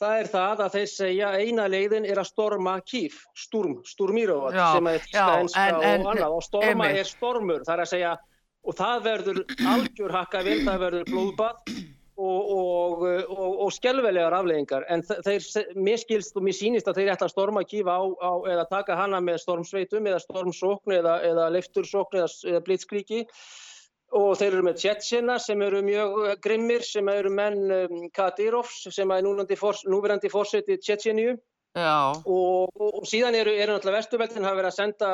það er það að þeir segja eina leiðin er að storma Kív, Sturm, Sturmirovat Já, sem er fyrsta enska en- en- og annað. Og storma einmitt. er stormur, það er að segja og það verður algjör hakkavill, það verður blóðbað og, og, og, og skelvelegar afleggingar en þe- þeir, mér skilst og mér sýnist að þeir ætla að storma Kív á, á eða taka hana með stormsveitum eða stormsókn eða, eða leiftursókn eða, eða blitzkríki og þeir eru með Tjetsjena sem eru mjög eh, grimmir sem eru menn um, Kadyrovs sem er núverandi, Tjetsjeníu Já, og, og, og síðan eru, eru náttúrulega vestuveldin hafa verið að senda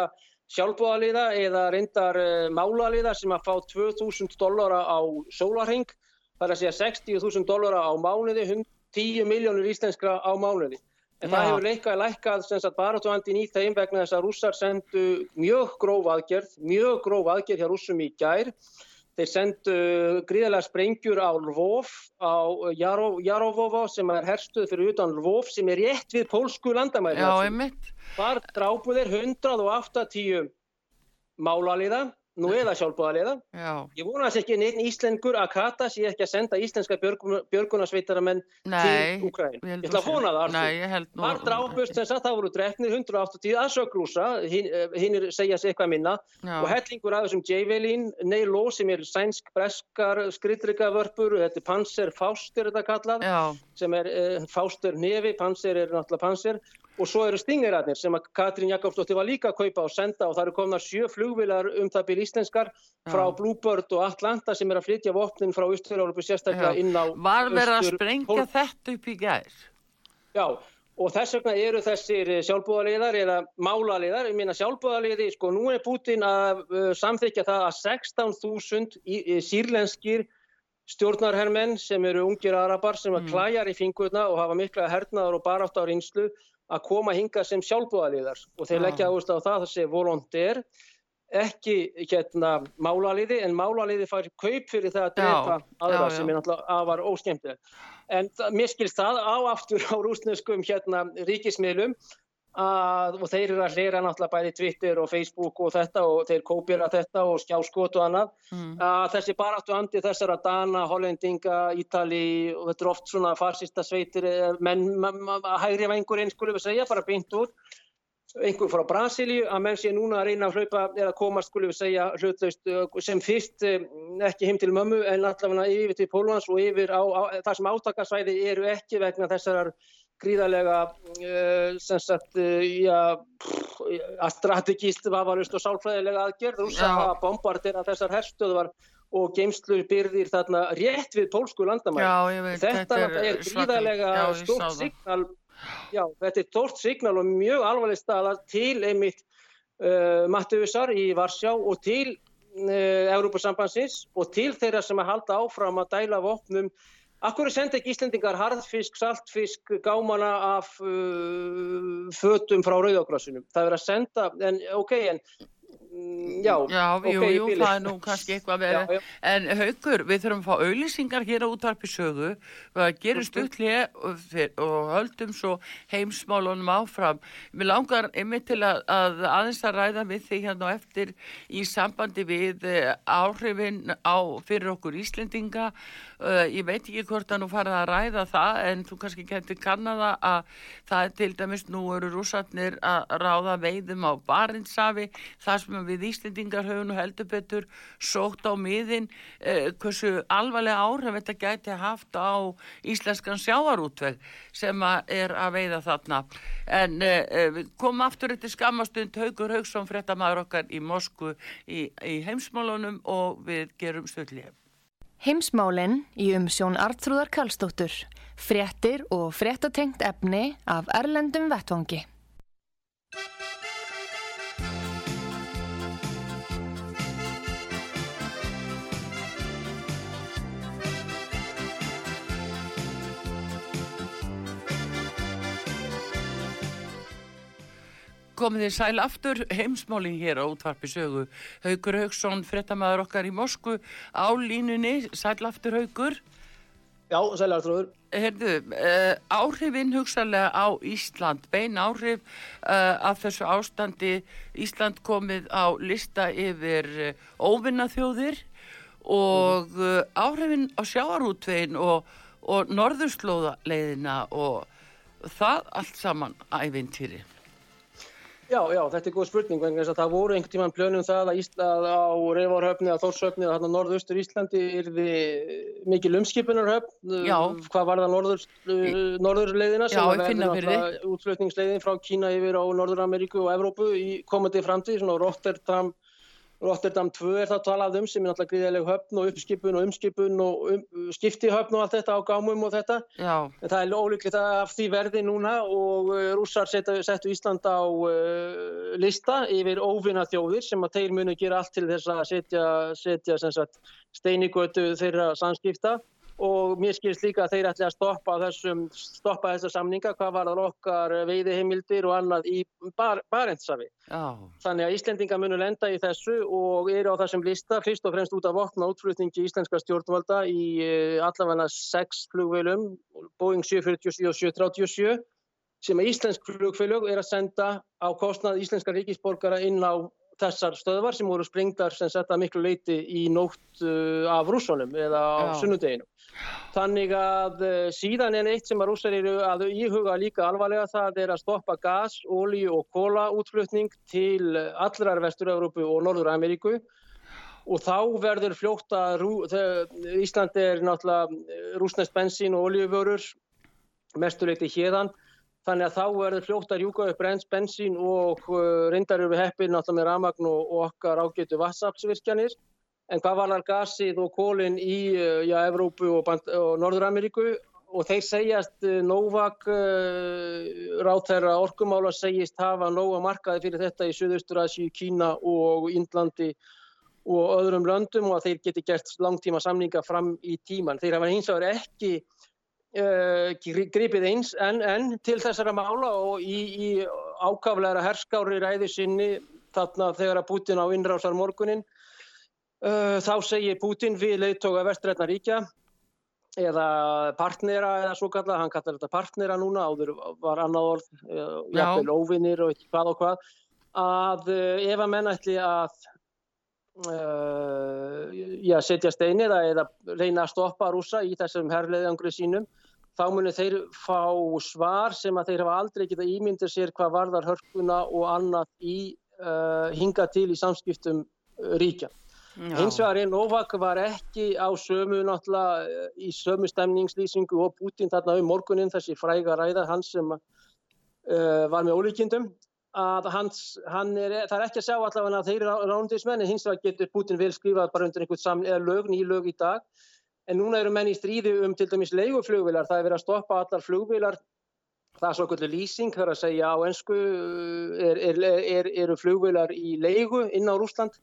sjálfbúðaliða eða reyndar uh, málaliða sem að fá 2000 dollara á sólarhing það er að segja 60.000 dollara á mánuði 10 miljónur íslenskra á mánuði en það hefur leikað lækkað sem sagt baráttuandin í þeim vegna þess að rússar sendu mjög gróf aðgerð mjög gróf aðgerð hjá rússum í gær Þeir sendu gríðarlega sprengjur á Lvov, á Jarov, Jarovovo sem er herstuð fyrir utan Lvov sem er rétt við pólsku landamæri. já, einmitt. Þar drápu þeir 180 málaliða nú eða sjálfbúðaliða. Já, Ég vona þess ekki neitt íslengur að kata sé ekki að senda íslenska björgun, björgunarsveitaramenn nei. til Ukraín. held Ég ætla að vona það, ég nú. Var drápust sem sagt, það voru drefnir 180 að sögrúsa, hinn hin segja sig eitthvað minna Já, og hellingur af þessum Javelin, Neilo sem er sænsk breskar skriðdrygavörpur, þetta er Panzer Faust er þetta kallað, já, sem er uh, Faust er nefi, Panzer er náttúrulega Panzer og svo eru stingeratnir sem að Katrín Jakobsdóttir var líka að kaupa og senda og það eru komna sjö flugvilar um það byrj íslenskar frá Já. Bluebird og Atlanta sem er að flytja vopnin frá Austur-Európu sérstaklega Já. inn á var verið að sprengja Pól- þetta upp í gær? Já, og þess vegna eru þessir sjálfbúðaliðar eða málaliðar, ég meina sjálfbúðaliði, sko, nú er Putin að uh, samþykja það að 16.000 í- í sýrlenskir stjórnarhermenn sem eru ungir arabar sem að Mm. klæjar í fingurna og hafa mikla hernaðar og barátt á reynslu að koma hinga sem sjálfbúðaliðar og þeir leggja áherslu á það að þessi volontér ekki hérna málaliði en málaliði fær kaup fyrir það að drepa aðra já, sem er náttúrulega afar óskemmtileg. En það- mér skilst það á aftur á rúsneskum hérna ríkismiðlum að, og þeir eru að hlera náttúrulega bæði Twitter og Facebook og þetta og þeir kópira þetta og skjáskot og annað Mm. að þessi baráttu andi þessara Dana, Hollendinga, Ítali og þetta er oft svona farsista sveitir eh, menn, hægri vengur einn skulum við segja, bara beint út einhver frá Brasilíu að menn sé núna að reyna að hlaupa eða komast skulum við segja hlutlaust uh, sem fyrst eh, ekki heim til mömmu en allavega yfir til Pólans og yfir á, á það sem átakasvæði eru ekki vegna þessarar gríðarlega uh, sem sagt uh, já, pff, að strategíst vafarust og sálfræðilega aðgerð. Rúsa hafa bombardera þessar herstöðvar og geimslu byrðir þarna rétt við pólsku landamæri. Þetta er, er gríðarlega stórt signal. Já, þetta er stórt signal og mjög alvarleg staða til einmitt uh, Mattiusar í Varsjá og til uh, Európa-sambansins og til þeirra sem að halda áfram að dæla vopnum Akkur sendi ekki Íslendingar harðfisk, saltfisk, gámana af uh, fötum frá rauðakrossinum? Það er að senda, en ok, en já, Já, ok, jú, jú, það er nú kannski eitthvað Já, verið. já. En haukur, við þurfum að fá auðlýsingar hér á útvarpi sögu og að gerum stuttlega og, og höldum svo heimsmálunum áfram. Mér langar einmitt til að, að aðeins að ræða við þig hérna á eftir í sambandi við eh, áhrifin á fyrir okkur Íslendinga. Uh, ég veit ekki hvort að nú farið að ræða það en þú kannski getur kannaða að það er til dæmis nú eru rússarnir að ráða veiðum á Barentsafi það sem við Íslendingar höfum nú heldur betur sótt á miðin uh, hversu alvarlega áhrif þetta gæti haft á íslenskan sjáarútveg sem að er að veiða þarna en uh, við komum aftur eftir skammastund Haugur Haugsson fréttamaður okkar í Moskvu í, í heimsmálunum og við gerum stöldlega Heimsmálinn í umsjón Artrúðar Karlsdóttur. Fréttir og fréttatengt efni af Erlendum Vettvangi. Komið þið sæl aftur heimsmálin hér á útvarpi sögu. Haugur Haugsson, frettamæður okkar í Mosku á línunni. Sæl aftur Haugur. Já, sælega trúður. Herðu, uh, áhrifin hugsalega á Ísland, bein áhrif uh, af þessu ástandi. Ísland komið á lista yfir uh, óvinnaþjóðir og uh, áhrifin á sjáarútvegin og, og norðurslóðaleiðina og það allt saman ævintýri. Já, já, þetta er góð spurning vegna þess að það voru einhvern tímann plönum það að Ísland á Reyvarhöfni að Þórshöfni að norðaustur Íslandi yrði mikil umskipunarhöfn Já. hvað var það norður, norðurleiðina sem Já, náttúrulega útflutningsleiðin frá Kína yfir á Norður-Ameríku og Evrópu í komandi framtíð, svona Rotterdam Rotterdam 2 er það talað um sem er náttúrulega gríðileg höfn og uppskipun og umskipun og um, skiptihöfn og allt þetta á gámum og þetta. Já, En það er ólíklegt af því verði núna og uh, rússar settu, Ísland á uh, lista yfir óvinna þjóðir sem að þeir munu gera allt til þess að setja, setja sagt, steinigötu þeirra samskipta og mér skilst líka að þeir ætli að stoppa, þessum, stoppa þessar samninga hvað var það okkar veiðiheimildir og annað í bar, Barentsafi. já, Þannig að Íslendinga munu lenda í þessu og eru á þessum lista fyrst og fremst út af vopna útflutningi íslenska stjórnvalda í uh, allavega sex flugveilum, Boeing 747 og 737 sem að íslensk flugfélög er að senda á kostnað íslenska ríkisborgara inn á þessar stöðvar sem voru sprengdar sem setta miklu leiti í nótt uh, af rússunum eða á Já. sunnudeginu. Þannig að uh, síðan er eitt sem að rússar eru að íhuga líka alvarlega það er að stoppa gas, ólíu og kóla útflutning til allrar Vestur-Európu og Norður-Ameríku og þá verður fljótt að rú, þau, Ísland er náttúrulega rúsnest bensín og oljuvörur mestuleiti hérðan þannig að þá verður fljótt að rjúka upp reyns bensín og uh, reyndar eru heppið náttúrulega með ramagn og, okkar ágætu vassaftsvirkjanir en hvað var þar gasið og kólinn í uh, já, Evrópu og, og Norður-Ameríku og þeir segjast uh, Novak uh, ráþæra orkumála segist hafa nóga markaði fyrir þetta í Suðaustur-Asíu, Kína og Índlandi og öðrum löndum og að þeir geti gert langtíma samninga fram í tíman. Þeir hafa hins vegar ekki uh, gripið eins en, en til þessara mála og í, í ákaflegra herskári ræði sinni þarna þegar að Putin á innrásar morgunin uh, þá segir Putin við leiðtóga vestrætna ríkja eða partnera eða svo kallað, hann kallar þetta partnera núna, áður var annað orð, uh, jafnvel óvinnir og hvað og hvað, að uh, ef að menn ætli að uh, já, setja stein eða, reyna að stoppa rúsa í þessum herrleiðangri sínum, þá munu þeir fá svar sem að þeir hafa aldrei geta ímyndir sér hvað varðar hörkuna og annað í uh, hinga til í samskiptum ríkja. Hins vegar er Novak var ekki á sömu náttúrulega í sömu stemningslýsingu og Putin þarna um morgunin þessi fræga ræða hans sem uh, var með ólíkindum að hans, hann er, það er ekki að sjá allavega að þeir eru rándismenn en hins vegar getur Putin vel skrifað bara undir einhvern samn eða lög, ný lög í dag. En núna eru menn í stríði um til dæmis leiguflugvilar, það er verið að stoppa allar flugvilar það er svo kvöldu lýsing, það er að segja á ensku er, er, er, eru flugvilar í leigu inn á Rúsland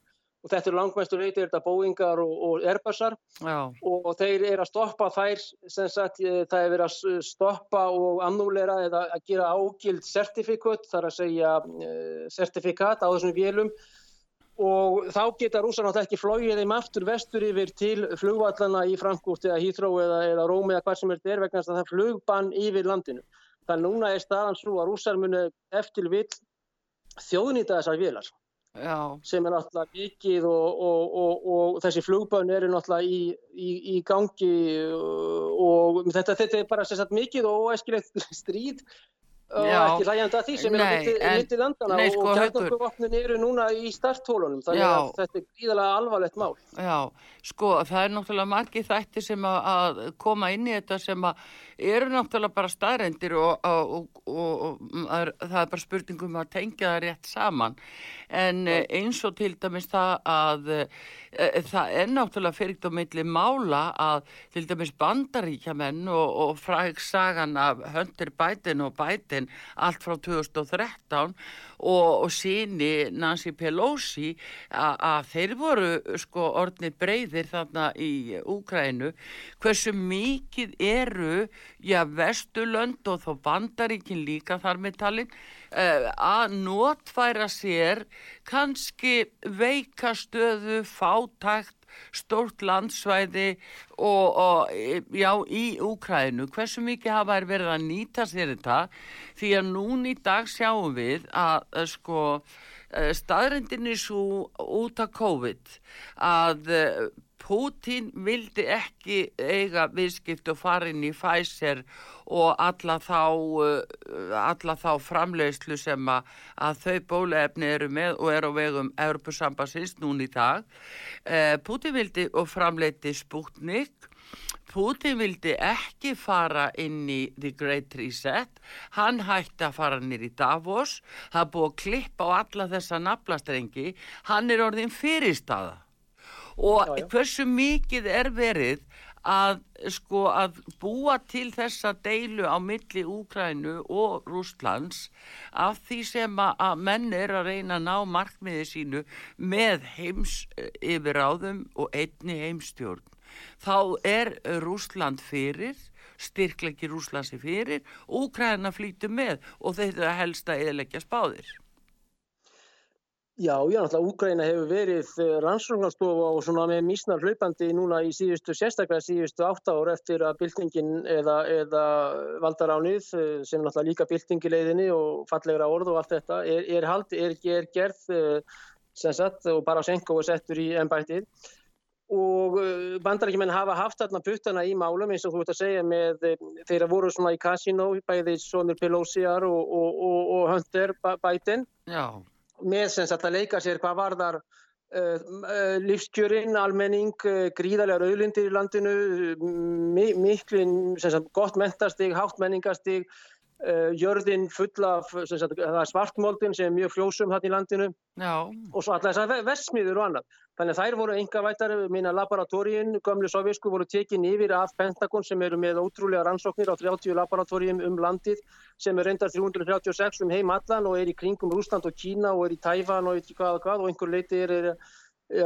og þetta eru langmestur reyti, þetta Boeingar og, og Airbusar. Já, og þeir eru að stoppa þær, sem sagt, eh, það er verið að stoppa og annúlera eða að gera ágild sertifikat, þar að segja uh, sertifikat á þessum vélum. Og þá geta rússar náttúrulega ekki flóið þeim aftur vestur yfir til flugvallana í Frankfurt eða Heathrow eða, eða Rome eða hvað sem er vegna þess að það er flugbann yfir landinu. Þannig núna er staðan svo að rússar munu eftir vill þjóðnýta þessar vélar já, sem er náttúrulega mikið og, og, og, og þessi flugbönn eru náttúrulega í, í, í gangi uh, og þetta, þetta er bara sagt mikið og óæskilegt stríð og Já. ekki hlægjandi að því sem er á milli landana nei, sko, og kjarnorkuvopnin eru núna í starthólunum þannig Já. að þetta er gríðalega alvarlegt mál. já, sko það er náttúrulega margir þætti sem að, að koma inn í þetta sem að eru náttúrulega bara staðrendir og, og, og, og, og það er- það er bara spurningum að tengja það rétt saman en eh, eins og til dæmis það að e, það er náttúrulega fyrir á milli mála að til dæmis bandaríkjamenn og, og fræg sagan af Hunter Biden og Biden allt frá 2013 og, og síni Nancy Pelosi að þeir voru sko orðnir breyðir þarna í Úkrænu hversu mikið eru já Vesturlönd og þó bandaríkin líka þar með talin uh, að notfæra sér kannski veika stöðu fátækt stórt landsvæði og, og e, já, í Úkrænu. Hversu mikið hafa þær verið að nýta sér þetta? Því að núna í dag sjáum við að, að sko, staðrendin er svo út af COVID að Putin vildi ekki eiga viðskipt og fara inn í Pfizer og alla þá, uh, alla þá framleiðslu sem að, að þau bólefni eru með og eru á vegum Europasambassins núna í dag. Uh, Putin vildi og framleiti Sputnik. Putin vildi ekki fara inn í The Great Reset, hann hætti að fara nýr í Davos, það búið að klippa á alla þessa naflastrengi, hann er orðin fyrirstaða og Já, já. hversu mikið er verið að sko að búa til þessa deilu á milli Úkrænu og Rústlands af því sem að, menn er að reyna að ná markmiði sínu með heims eh, yfiráðum og einni heimstjórn. Þá er Rústland fyrir, styrklegi Rúslandsi fyrir, Úkræna flýtu með og þetta helst að eðleggja spáðir. Já, já, náttúrulega Úkraina hefur verið rannsóknarstofa og svona með mísnar hlaupandi núna í síðustu, sérstaklega síðustu átta ár eftir að byltingin eða, eða valdaránið eh, sem náttúrulega líka byltingileiðinni og fallegra orð og allt þetta er, er, hald, er, er gerð uh, sem sagt, og Barashenko er settur í ennbættið og bandarækjumenn hafa haft þarna puttana í málum eins og þú ert að segja með þeirra voru svona í kasino bæði Sonur Pelosiar og, og, og, og Hunter Biden. Já, með sem sagt að leika sér hvað varðar uh, uh, lífskjörin, almenning, uh, gríðarlegar auðlindir í landinu, mi miklu sem sagt gott mentastig, hátt menningastig, jörðin full af svartmoldin sem er mjög fljósum hann í landinu. Já, og svo alltaf þessar versmiður og annað. Þannig að þær voru enga vætar, minna laboratóriin, gömlu sovjesku voru tekin yfir af Pentagon sem eru með ótrúlega rannsóknir á 30 laboratórium um landið sem er reyndar 336 um heim allan og er í kringum Rúsland og Kína og er í Tæfan og eitthvað hvað og hvað og einhver leiti er, er,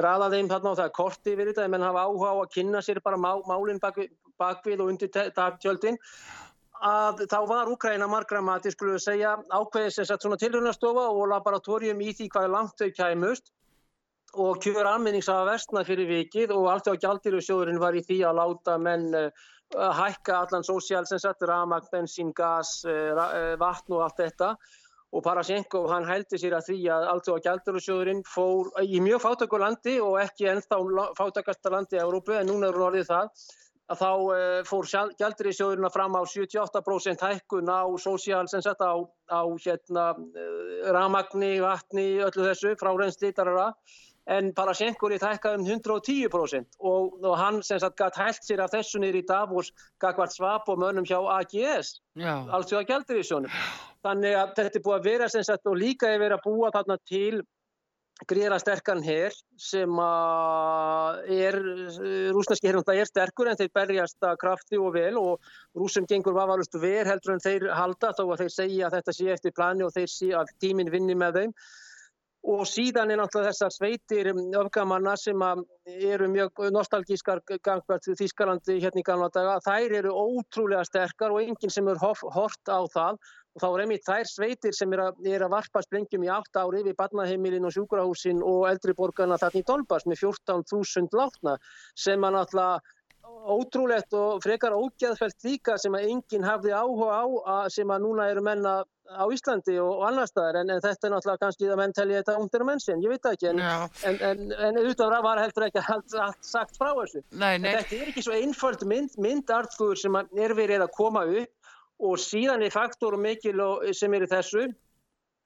raðað þeim þarna og það er korti yfir þetta en menn hafa áhuga á að kynna sér bara má, málinn bakvið, bakvið og undir tjöldin að þá var Úkraina margra mati, skulum við segja, ákveðið sem sagt svona tilhörnastofa og laboratórium í því hvað langt þau kæmust. Og kjör almennings hafa versnað fyrir vikið og allt á gjaldirisjóðurinn var í því að láta menn uh, hækka allan sósíal sem sagt, ramag, bensín, gas, uh, vatn og allt þetta. Og Parashenko hann hældi sér að því að allt á gjaldirisjóðurinn fór í mjög fátakur landi og ekki ennþá fátakasta landi í Európu en núna er orðið það að þá uh, fór gjaldirisjóðurinn fram á 78% hækkun á sósíal sem sagt á, á hérna, uh, ramagni, vatni, öllu þessu, frárensli, darara en Parashenko er hækkað um 110% og, og hann sem sagt gætt hælt sér af þessu niður í Davos gagvart svap og mönnum hjá AGS, allt því að gældirisjónum. Þannig að þetta er búið að vera sem sagt og líka er verið að búa þarna til gríðra sterkan hér sem er, rúsneski hér er sterkur en þeir berjast að krafti og vel og rúsum gengur vafalustu ver heldur en þeir halda þó að þeir segja að þetta sé eftir plani og þeir sé að tíminn vinni með þeim. Og síðan er náttúrulega þessar sveitir öfgamanna sem eru mjög nostalgískar gangvært Þískalandi hérna í gamla daga, þær eru ótrúlega sterkar og enginn sem er hort á það og þá er einmitt þær sveitir sem er að, er að varpa sprengjum í 8 ári við barnaheimilin og sjúkrahúsin og eldriborgarna þarna í Dolbas með 14.000 látna sem að náttúrulega ótrúlegt og frekar ógeðfælt líka sem að enginn hafði áhuga á að, sem að núna eru menna á Íslandi og, og annar staðar. En, en þetta er náttúrulega kannski að menn telja þetta undir mennsinn, ég veit það ekki en, en, en, auðvitað var heldur ekki allt, allt sagt frá þessu. nei, nei, þetta er ekki svo einföld mynd, myndartfúður sem er verið að koma upp og síðan er faktor mikil sem er í þessu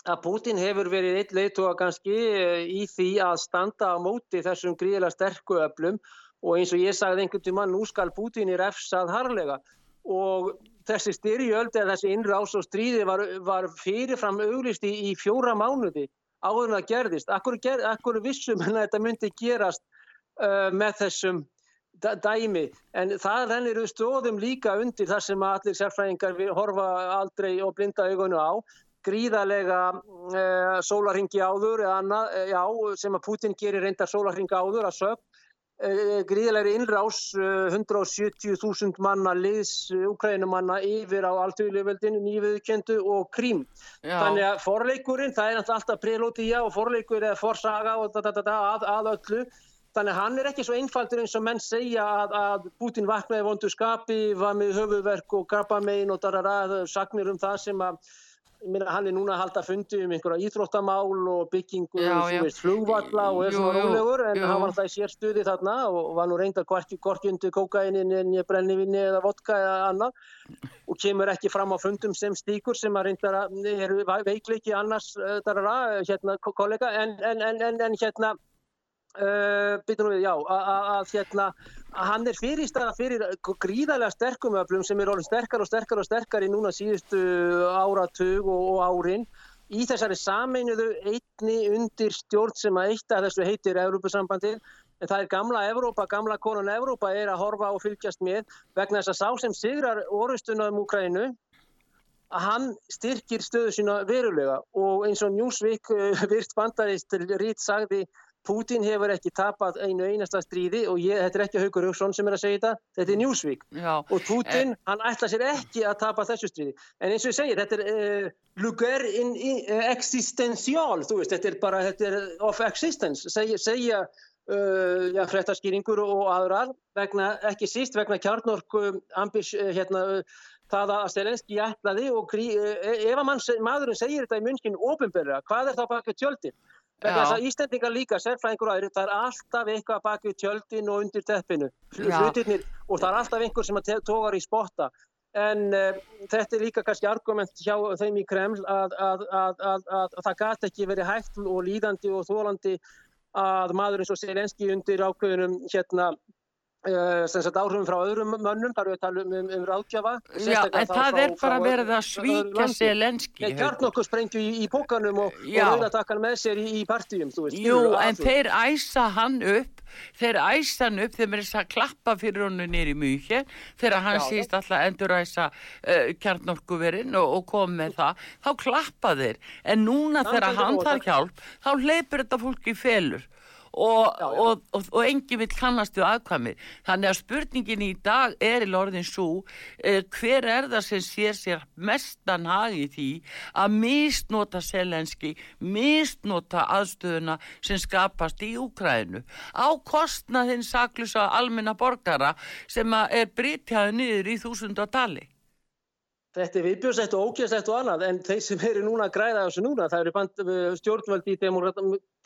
að Putin hefur verið eitt leiðtóa kannski eh, í því að standa á móti þessum gríðilega sterku öflum og eins og ég sagði einhvern tíma nú skal Putin í refsað harlega og þessi styrjöld eða þessi innrás og stríði var, var fyrirfram auglist í, fjóra mánuði áður en það gerðist. Akkur, ger, akkur vissum en þetta myndi gerast uh, með þessum dæmi. En það rennir við stóðum líka undir þar sem allir sérfræðingar við horfa aldrei og blinda augunu á. Gríðarlega uh, sólarhingi áður eða annað, uh, já, sem að Putin gerir reyndar sólarhingi áður að sög uh, gríðarlega innrás uh, 170.000 manna liðs Ukrænumanna yfir á alltöðulegveldinu nýviðkendu og krím. Já, Þannig að forleikurinn, það er alltaf prelótía og forleikur eða forsaga og da, da, da, að, að öllu. Þannig að hann er ekki svo einfaldur eins og menn segja að, að Putin vaknaði vondu skapi, var með höfuverk og krabbamein og darara, sagnir um það sem að ég meina, hann er núna að halda fundi um einhverja íþróttamál og byggingu Já, þú já. veist, flugvalla og er svona rólegur en jú. hann var alltaf í sér stuði þarna og var nú hvorki undir kókainin en brennivinni eða vodka eða annað og kemur ekki fram á fundum sem stíkur sem að reyndar að eru veikleiki annars uh, darara, hérna ko- kollega en, en, en, en, en hérna uh, við, já, að- að að, hérna að hann er fyrirstaða fyrir gríðarlega sterkum öflum sem er orðin sterkar og sterkar og sterkar í núna síðustu áratug og, og árin. Í þessari sameinuðu einni undir stjórn sem að eitt af þessu heitir Evrópusambandið. En það er gamla Evrópa, gamla konan Evrópa er að horfa og fylgjast með vegna þess að sá sem sigrar orustuna um Úkrænu að hann styrkir stöðu sína verulega. Og eins og Newsweek uh, virt bandarist rít sagði Putin hefur ekki tapað einu einasta stríði og ég, þetta er ekki Haukur Hauksson sem er að segja þetta, þetta er Newsweek. Já, og Putin, hann ætla sér ekki að tapa þessu stríði. En eins og ég segir, þetta er uh, lugar in, in, uh, existential, þú veist, þetta er bara, þetta er of existence, segja, segja uh, já, fréttaskýringur og aðrar, vegna, ekki síst vegna kjarnorku ambis, uh, hérna, uh, það að Stelenski ætlaði og grí, ef að mann, maðurinn segir þetta í munkin ofinbörja, hvað er þá baka tjöldin? Þess að Íslendingar líka, sérfræðingur og aðrir, það er alltaf eitthvað bak við tjöldin og undir teppinu, hlutirnir, og það er alltaf einhver sem togar í spotta. En uh, þetta er líka kannski argument hjá þeim í Kreml að, að, að, að, að, að það gæti ekki verið hægt og líðandi og þólandi að maður eins og Selenski undir ákveðunum hérna sem sagt áhrifum frá öðrum mönnum, þar við tala um, um, ráðgjafa. Já, en það er bara verið að svíkja landi. Selenski. Nei, kjarnokkur sprengju í, í pókanum og, og rauðatakkan með sér í, í partíum, þú veist. Jú, en þeir æsa hann upp, þeir æsa hann upp, þeir með þess að klappa fyrir honum nýri mjög, þegar hann Já, síst alltaf endur æsa uh, kjarnorkuverinn og, og kom með það, þá klappa þeir. En núna þegar hann þarf hjálp, þá leipur þetta fólk í felur. Og, Já, já. og, og, og engin vil kannast við aðkvæmið. Þannig að spurningin í dag er í lorðin svo, eh, hver er það sem sér sér mestan hag í því að misnota selenski, misnota aðstöðuna sem skapast í Úkrænu á kostnaðin saklusa almenna borgara sem er brytjaði niður í þúsundatali. Þetta er viðbjörnsett og ókjæslegt og annað en þeir sem eru núna að græða þessu núna það eru band, stjórnvöld í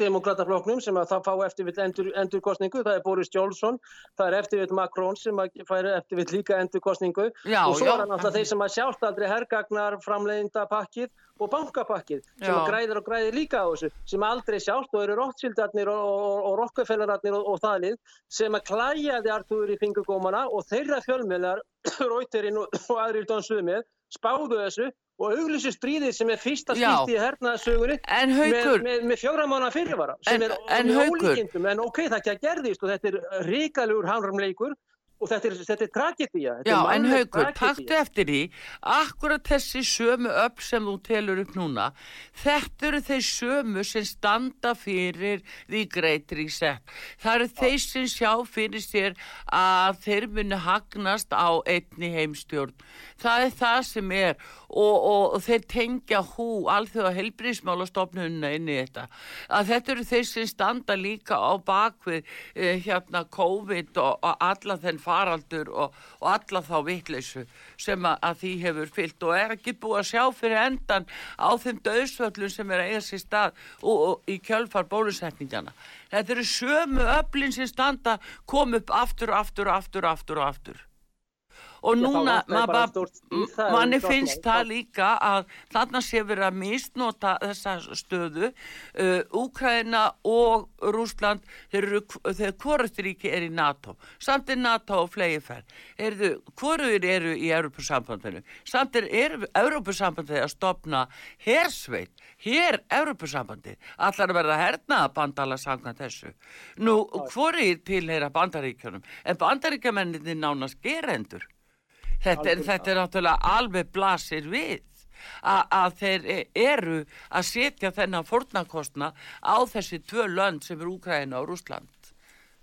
demokratafloknum sem að það fá eftir vill endur, endurkostningu, það er Boris Johnson það er eftir vill Macron sem að fær eftir vill líka endurkostningu Já, og svo já. er hann alltaf þeir sem að sjást aldrei hergagnar framleiðinda pakkið og bankapakkið sem Já. að græðir og græðir líka á þessu sem aldrei sjást og eru Rothschildarnir og, og, og Rockefellerarnir og, og þaðlið sem að klæjaði Artur í fingurgómana og þeirra fjölmiðlar Reuterinn og, dansuðu með spáðu þessu og auglýsu stríðið sem er fyrsta skipti í hernaðasögunni með, með, með fjóra mánu fyrirvara sem En- er en ólíkindum en ok, það ekki að gerðist og þetta er ríkalegur hánramleikur og þetta er, þetta er tragedía þetta Já, er en tragedía. taktu eftir því, akkurat þessi sömu upp sem þú telur upp núna, þetta eru þeir sömu sem standa fyrir því greitir í sett. Það eru þeir sem sjá fyrir sér að þeir muni hagnast á einni heimstjórn. Það er það sem er og, og, og þeir tengja hú alþjóða helbriðsmálastofnunna inn í þetta. Að þetta eru þeir sem standa líka á bakvið eh, hérna COVID og, og alla þenn faraldur og, og alla þá vitleysu sem að, að því hefur fyllt og er ekki búið að sjá fyrir endan á þeim döðsvöllum sem er að eiga sér stað og, og í kjölfar bólusetningana. Þetta eru sömu öflin sem standa kom upp aftur, aftur, aftur, aftur og aftur. Og núna, manni finnst það líka að þarna sé verið að misnota þessa stöðu. Uh, Úkraina og Rúsland, eru, þeir hvorusturíki er í NATO. Samt er NATO og flegi færð. Erðu, hvorur eru í Europasambandinu? Samt er, Europasambandið að stopna hersveit, hér Europasambandið. Allar að verða hernaða bandala samkvæmt þessu. Nú, hvorir tilheyra bandaríkjunum? En bandaríkjamenninni nánast gerendur. Þetta þetta er náttúrulega alveg blasir við a- að þeir e- eru að setja þennan fórnarkostna á þessi tvö lönd sem er Úkraina og Rúsland.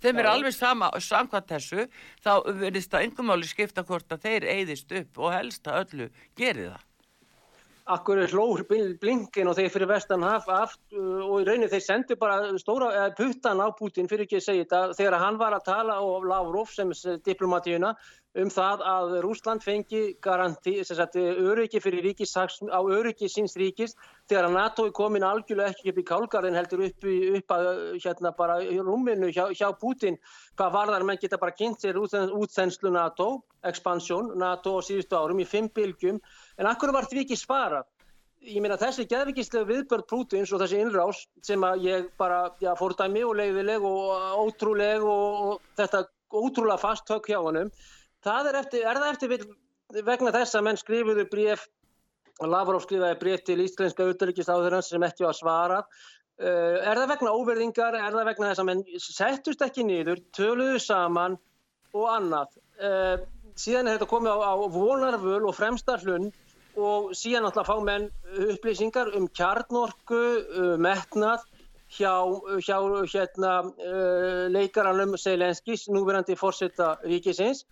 Þeim er alveg sama, samkvæmt þessu, þá verðist það engum máli skipta hvort að þeir eyðist upp og helst að öllu geri það. Akkur hlór blinkin og þeir fyrir vestan haf aft uh, og í rauninni þeir sendu bara stóra puttan á Putin fyrir ekki að segja þetta þegar hann var að tala og Lavrov sem diplomatíuna um það að Rúsland fengi garanti, sem sagt, öryggi fyrir ríkis, á öryggi síns ríkis þegar að NATO er komin algjörlega ekki upp í kálgarðin heldur upp, í, upp að hérna bara rúminu hjá, hjá Putin hvað varðar menn geta bara kynnt sér útþenslu NATO, expansjón NATO á síðustu árum í fimm bylgjum. En akkur var því ekki svarað? Ég meina þessi geðvikislega viðbörð Pútins og þessi innrás sem að ég bara já, fórdæmi og leiðileg og ótrúleg og, og þetta ótrúlega fast högg hjá honum það er, eftir, er það eftir vegna þess að menn skrifuðu bréf Lavrov skrifaði bréf til íslenska auðvitaðrikistáðurins sem ekki var svarað Uh, er það vegna óverðingar, er það vegna þess að menn settust ekki niður, töluðu saman og annað. Uh, síðan er þetta komið á, á vonarvöl og fremsta hlunn og síðan alltaf fá menn upplýsingar um kjarnorku, uh, metnað hjá, hjá hérna, uh, leikaranum Selenskis, núverandi fórseta ríkisins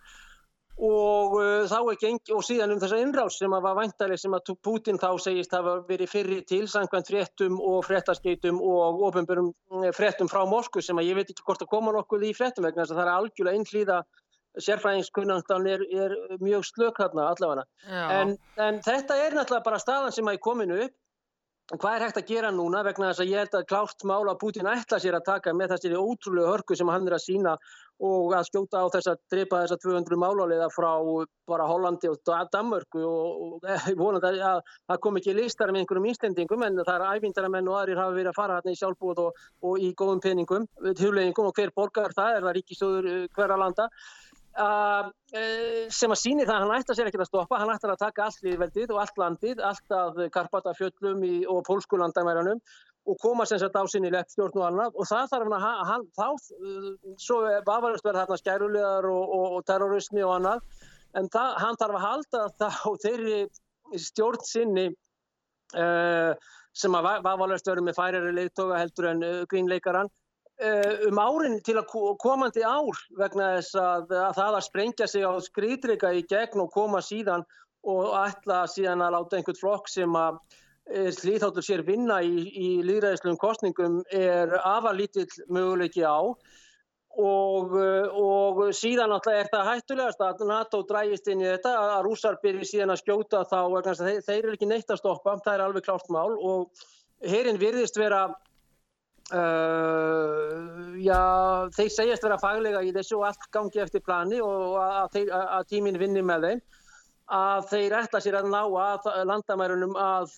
og uh, þá er geng og síðan um þessa innrás sem að var væntaleg sem að Putin þá segist hafa verið fyrri til samkvæmt fréttum og fréttaskeitum og ofinbjörnum fréttum frá Moskvu sem að ég veit ekki hvort að koma nokkuð í fréttum vegna þess að það er algjörlega einhlýða sérfræðingskunnandan er, er mjög slök þarna allavega. En, en þetta er náttúrulega bara staðan sem að er kominu upp hvað er hægt að gera núna vegna þess að ég held að klárt mál að Putin ætla sér að taka með þessari ótrúlega hörku sem hann er að sína og að skjóta á þess að drepa þess að 200 máláliða frá bara Hollandi og Da- Danmörku og, eh, vonandi að það kom ekki listar með einhverjum íslendingum en það er ævindaramenn og aðrir hafa verið að fara hérna í sjálfbúð og, og í góðum peningum, hugleggingum og hver borgar það, er það ríkisjóður eh, hverra landa uh, eh, sem að sýnir það að hann ætla sér ekkert að stoppa, hann ætla að taka allt liðveldið og allt landið, allt af Karpatafjöllum og pólskulandamæranum og koma sem sagt á sinni leppstjórn og annað. Og það þarf hann að ha- hann, þá, uh, svo vafarist verða þarna skærulegar og, og, og terrorismi og annað, en það, hann þarf að halda þá þeirri stjórn sinni uh, sem að vafarist verður með færari leittóga heldur en uh, grínleikaran uh, um árin til að ko- komandi ár vegna þess að, að það að sprengja sig á skriðdrika í gegn og koma síðan og ætla síðan að láta einhvern flokk sem að slíðháttur sér vinna í, í líðræðislegum kostningum er afalítill möguleiki á. Og, uh, og síðan er það hættulegast að NATO drægist inn í þetta að rússar byrji síðan að skjóta þá þeir, þeir eru ekki neitt að stoppa, það er alveg klárt mál og herin virðist vera Uh, já, þeir segjast vera faglega í þessu og allt gangi eftir plani og að, þeir, að tíminn vinni með þeim að þeir ætla sér að ná að landamærunum að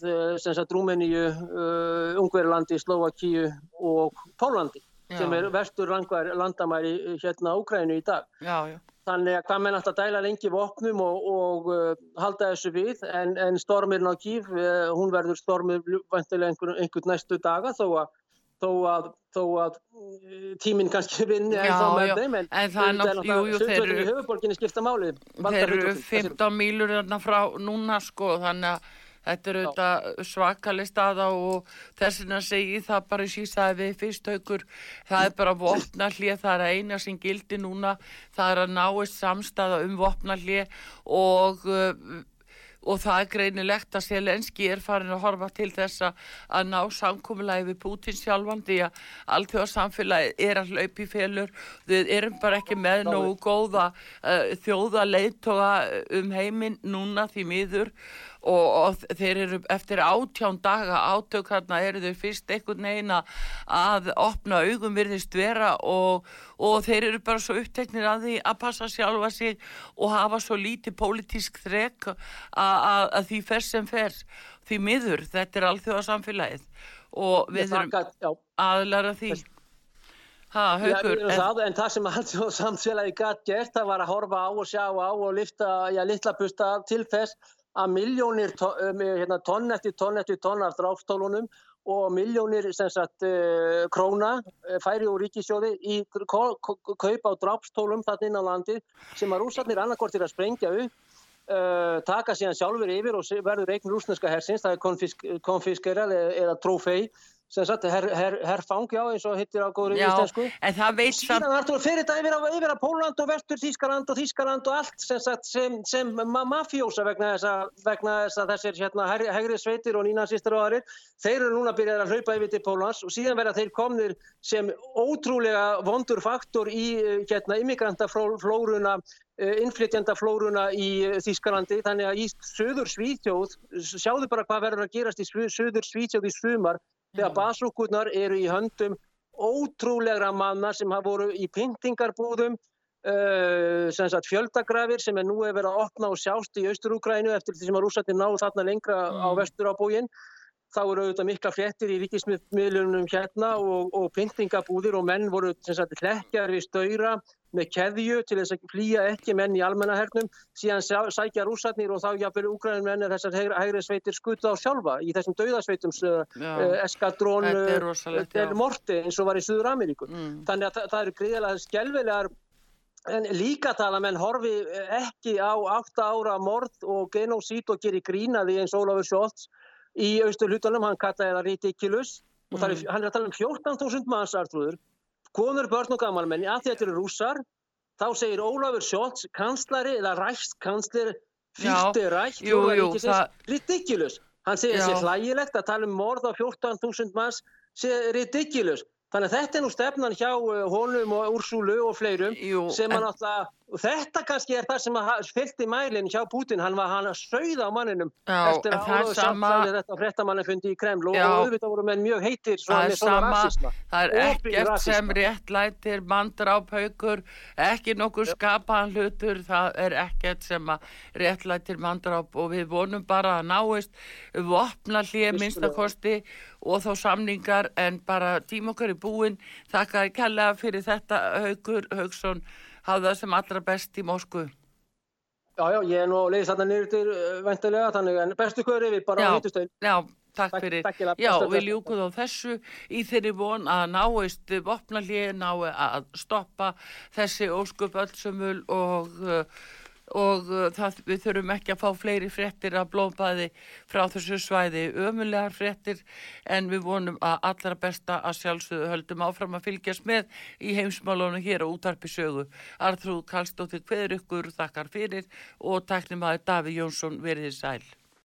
sagt Rúmeníu, uh, Ungverilandi, Slovakíu og Pólandi Já. sem er vestur langvar landamæri hérna á Úkrænu í dag. Já, já. Þannig að hvað menn alltaf dæla lengi vopnum og, og uh, halda þessu við en, en stormirinn á uh, hún verður stormir vantilega einhvern, einhvern næstu daga þó að, þó að, þó að uh, tíminn kannski vinni Já, ennþá með þeim en það er náttúrulega- í eru- höfuborginni skipta máli. Þeir eru 15 mílur þarna frá núna sko þannig að þetta er auðvitað svakalig staða og þess vegna segi ég það bara sísaði við fyrst haukur það er bara vopna hlið, það er að eina sem gildi núna, það er að náist samstaða um vopna hlið og uh, og það er greinilegt að Selenski er farin að horfa til þess að- ná samkommulagi við Putin sjálfan því að allþjóða samfélagi er að hlaupa í félur við erum bara ekki með nógu góða uh, þjóða leiðtoga um heiminn núna því miður og, og þeir eru eftir átján daga átök þarna eru þau fyrst einhvern veginn að- opna augum virðist vera og, og þeir eru bara svo uppteknir að því að passa sjálfa sig og hafa svo lítið pólitísk þrek að, því fer sem fer því miður, þetta er alþjóða samfélagið og við erum Já, aðlara því. Ha, Já, haukur en, það, en það sem alltaf samfélagi gætt gert, það var að horfa á og sjá á og lifta, já, litla busta til þess að miljónir um, hérna, tonn eftir tonn eftir tonn af dráfstólunum og miljónir sagt uh, króna uh, færi úr ríkisjóði í kaup á dráfstólum þarna inn á landi sem að rússarnir annarkort er að sprengja upp uh, taka síðan sjálfur yfir og verður eign rúsneska hersins, það er konfisk, konfiskerað eða, eða trófei sem sagt her, her, já, eins og hittir á góður Já, íslensku. en það veit samt var fyrir þetta yfir yfir að Póland og Vestur Þískaland og Þískaland og allt sem, sagt, sem, sem ma mafjósa vegna þess að, vegna þess að þessir hérna, hægri, hægri sveitir og nínasistur og aðrir, þeir eru núna byrjað að hlaupa yfir til Pólans og síðan verða þeir komnir sem ótrúlega vondur faktor í eh, hérna, immigrantaflóruna, innflytjandaflóruna í eh, Þískalandi, þannig að í söður Svíþjóð, sjáðu bara hvað verður að gerast í söður Svíþjóð í sumar, þegar basúkurnar eru í höndum ótrúlegra manna sem hafa voru í pyntingarbúðum, uh, sem sagt fjöldagrafir sem er nú hefur verið að opna og sjást í Austur-Úgrænu eftir því sem að rússarnir náðu þarna lengra á Mm. vestur á búin. Þá eru auðvitað mikla fréttir í ríkismiðlunum hérna og, og pyntingabúðir og menn voru hlekkjar við stöyra með keðju til þess að flýja ekki menn í almennahernum. Síðan sækja rússarnir og þá jafnvel Úgrænum menn er þessar hægri, hægri sveitir skutu á sjálfa í þessum dauðasveitum uh, Já. eskadrón rosalegt, Del já. Morte eins og var í Suður Ameríku. Mm. Þannig að það, það eru gríðilega skelvilegar en líka tala menn horfi ekki á átta ára morð og genósít og geri grínaði eins Ólafur Scholz í austur hlutunum, hann kallaði það ridiculous. Og er, hann er að tala um 14.000 mannsartrúður, konur, börn og gammalmenni, að þetta eru rússar, þá segir Ólafur Scholz, kanslari eða jú, jú, það- ridiculous. Hann segir þessi hlægilegt að tala um morð á 14.000 manns, sé ridiculous. Þannig að þetta er nú stefnan hjá uh, honum og Úrsúlu og fleirum Jú, sem en- að náttúrulega, og þetta kannski er það sem fylgti mælinn hjá Putin, hann var hann að sauða á manninum Já, eftir en að Ólafur sama- Sjálfsælir þetta fréttamannin fundi í Kreml og, auðvitað voru menn mjög heitir svona með svona rasisma. það er ekkert sem réttlætir mandráphaukur, ekki nokkuð skapaðan hlutur, það er ekkert sem að réttlætir mandráp og við vonum bara að náist vopna hlið minnstakosti og þá samningar en bara tíma okkar í búin. Þakka ég kærlega fyrir þetta haukur, Hauksson, hafði það sem allra best í Moskvu. Já, já, ég er nú leiðis þarna niður til uh, væntalega, þannig en bestu hverju við bara hittustöðin. Já, takk Takk- fyrir. takk fyrir, Já, við ljúkum á þessu í þeirri von að náist vopnalíð, nái að stoppa þessi óskup öllsumul og, uh, og uh, það, við þurfum ekki að fá fleiri fréttir af blóðbæði frá þessu svæði ömulegar fréttir en við vonum að allra besta að sjálfsögðu höldum áfram að fylgjast með í heimsmálunum hér á útarpi sögu. Artrúð Kallstóttir kveður ykkur þakkar fyrir og tæknum að Daví Jónsson verið sæl.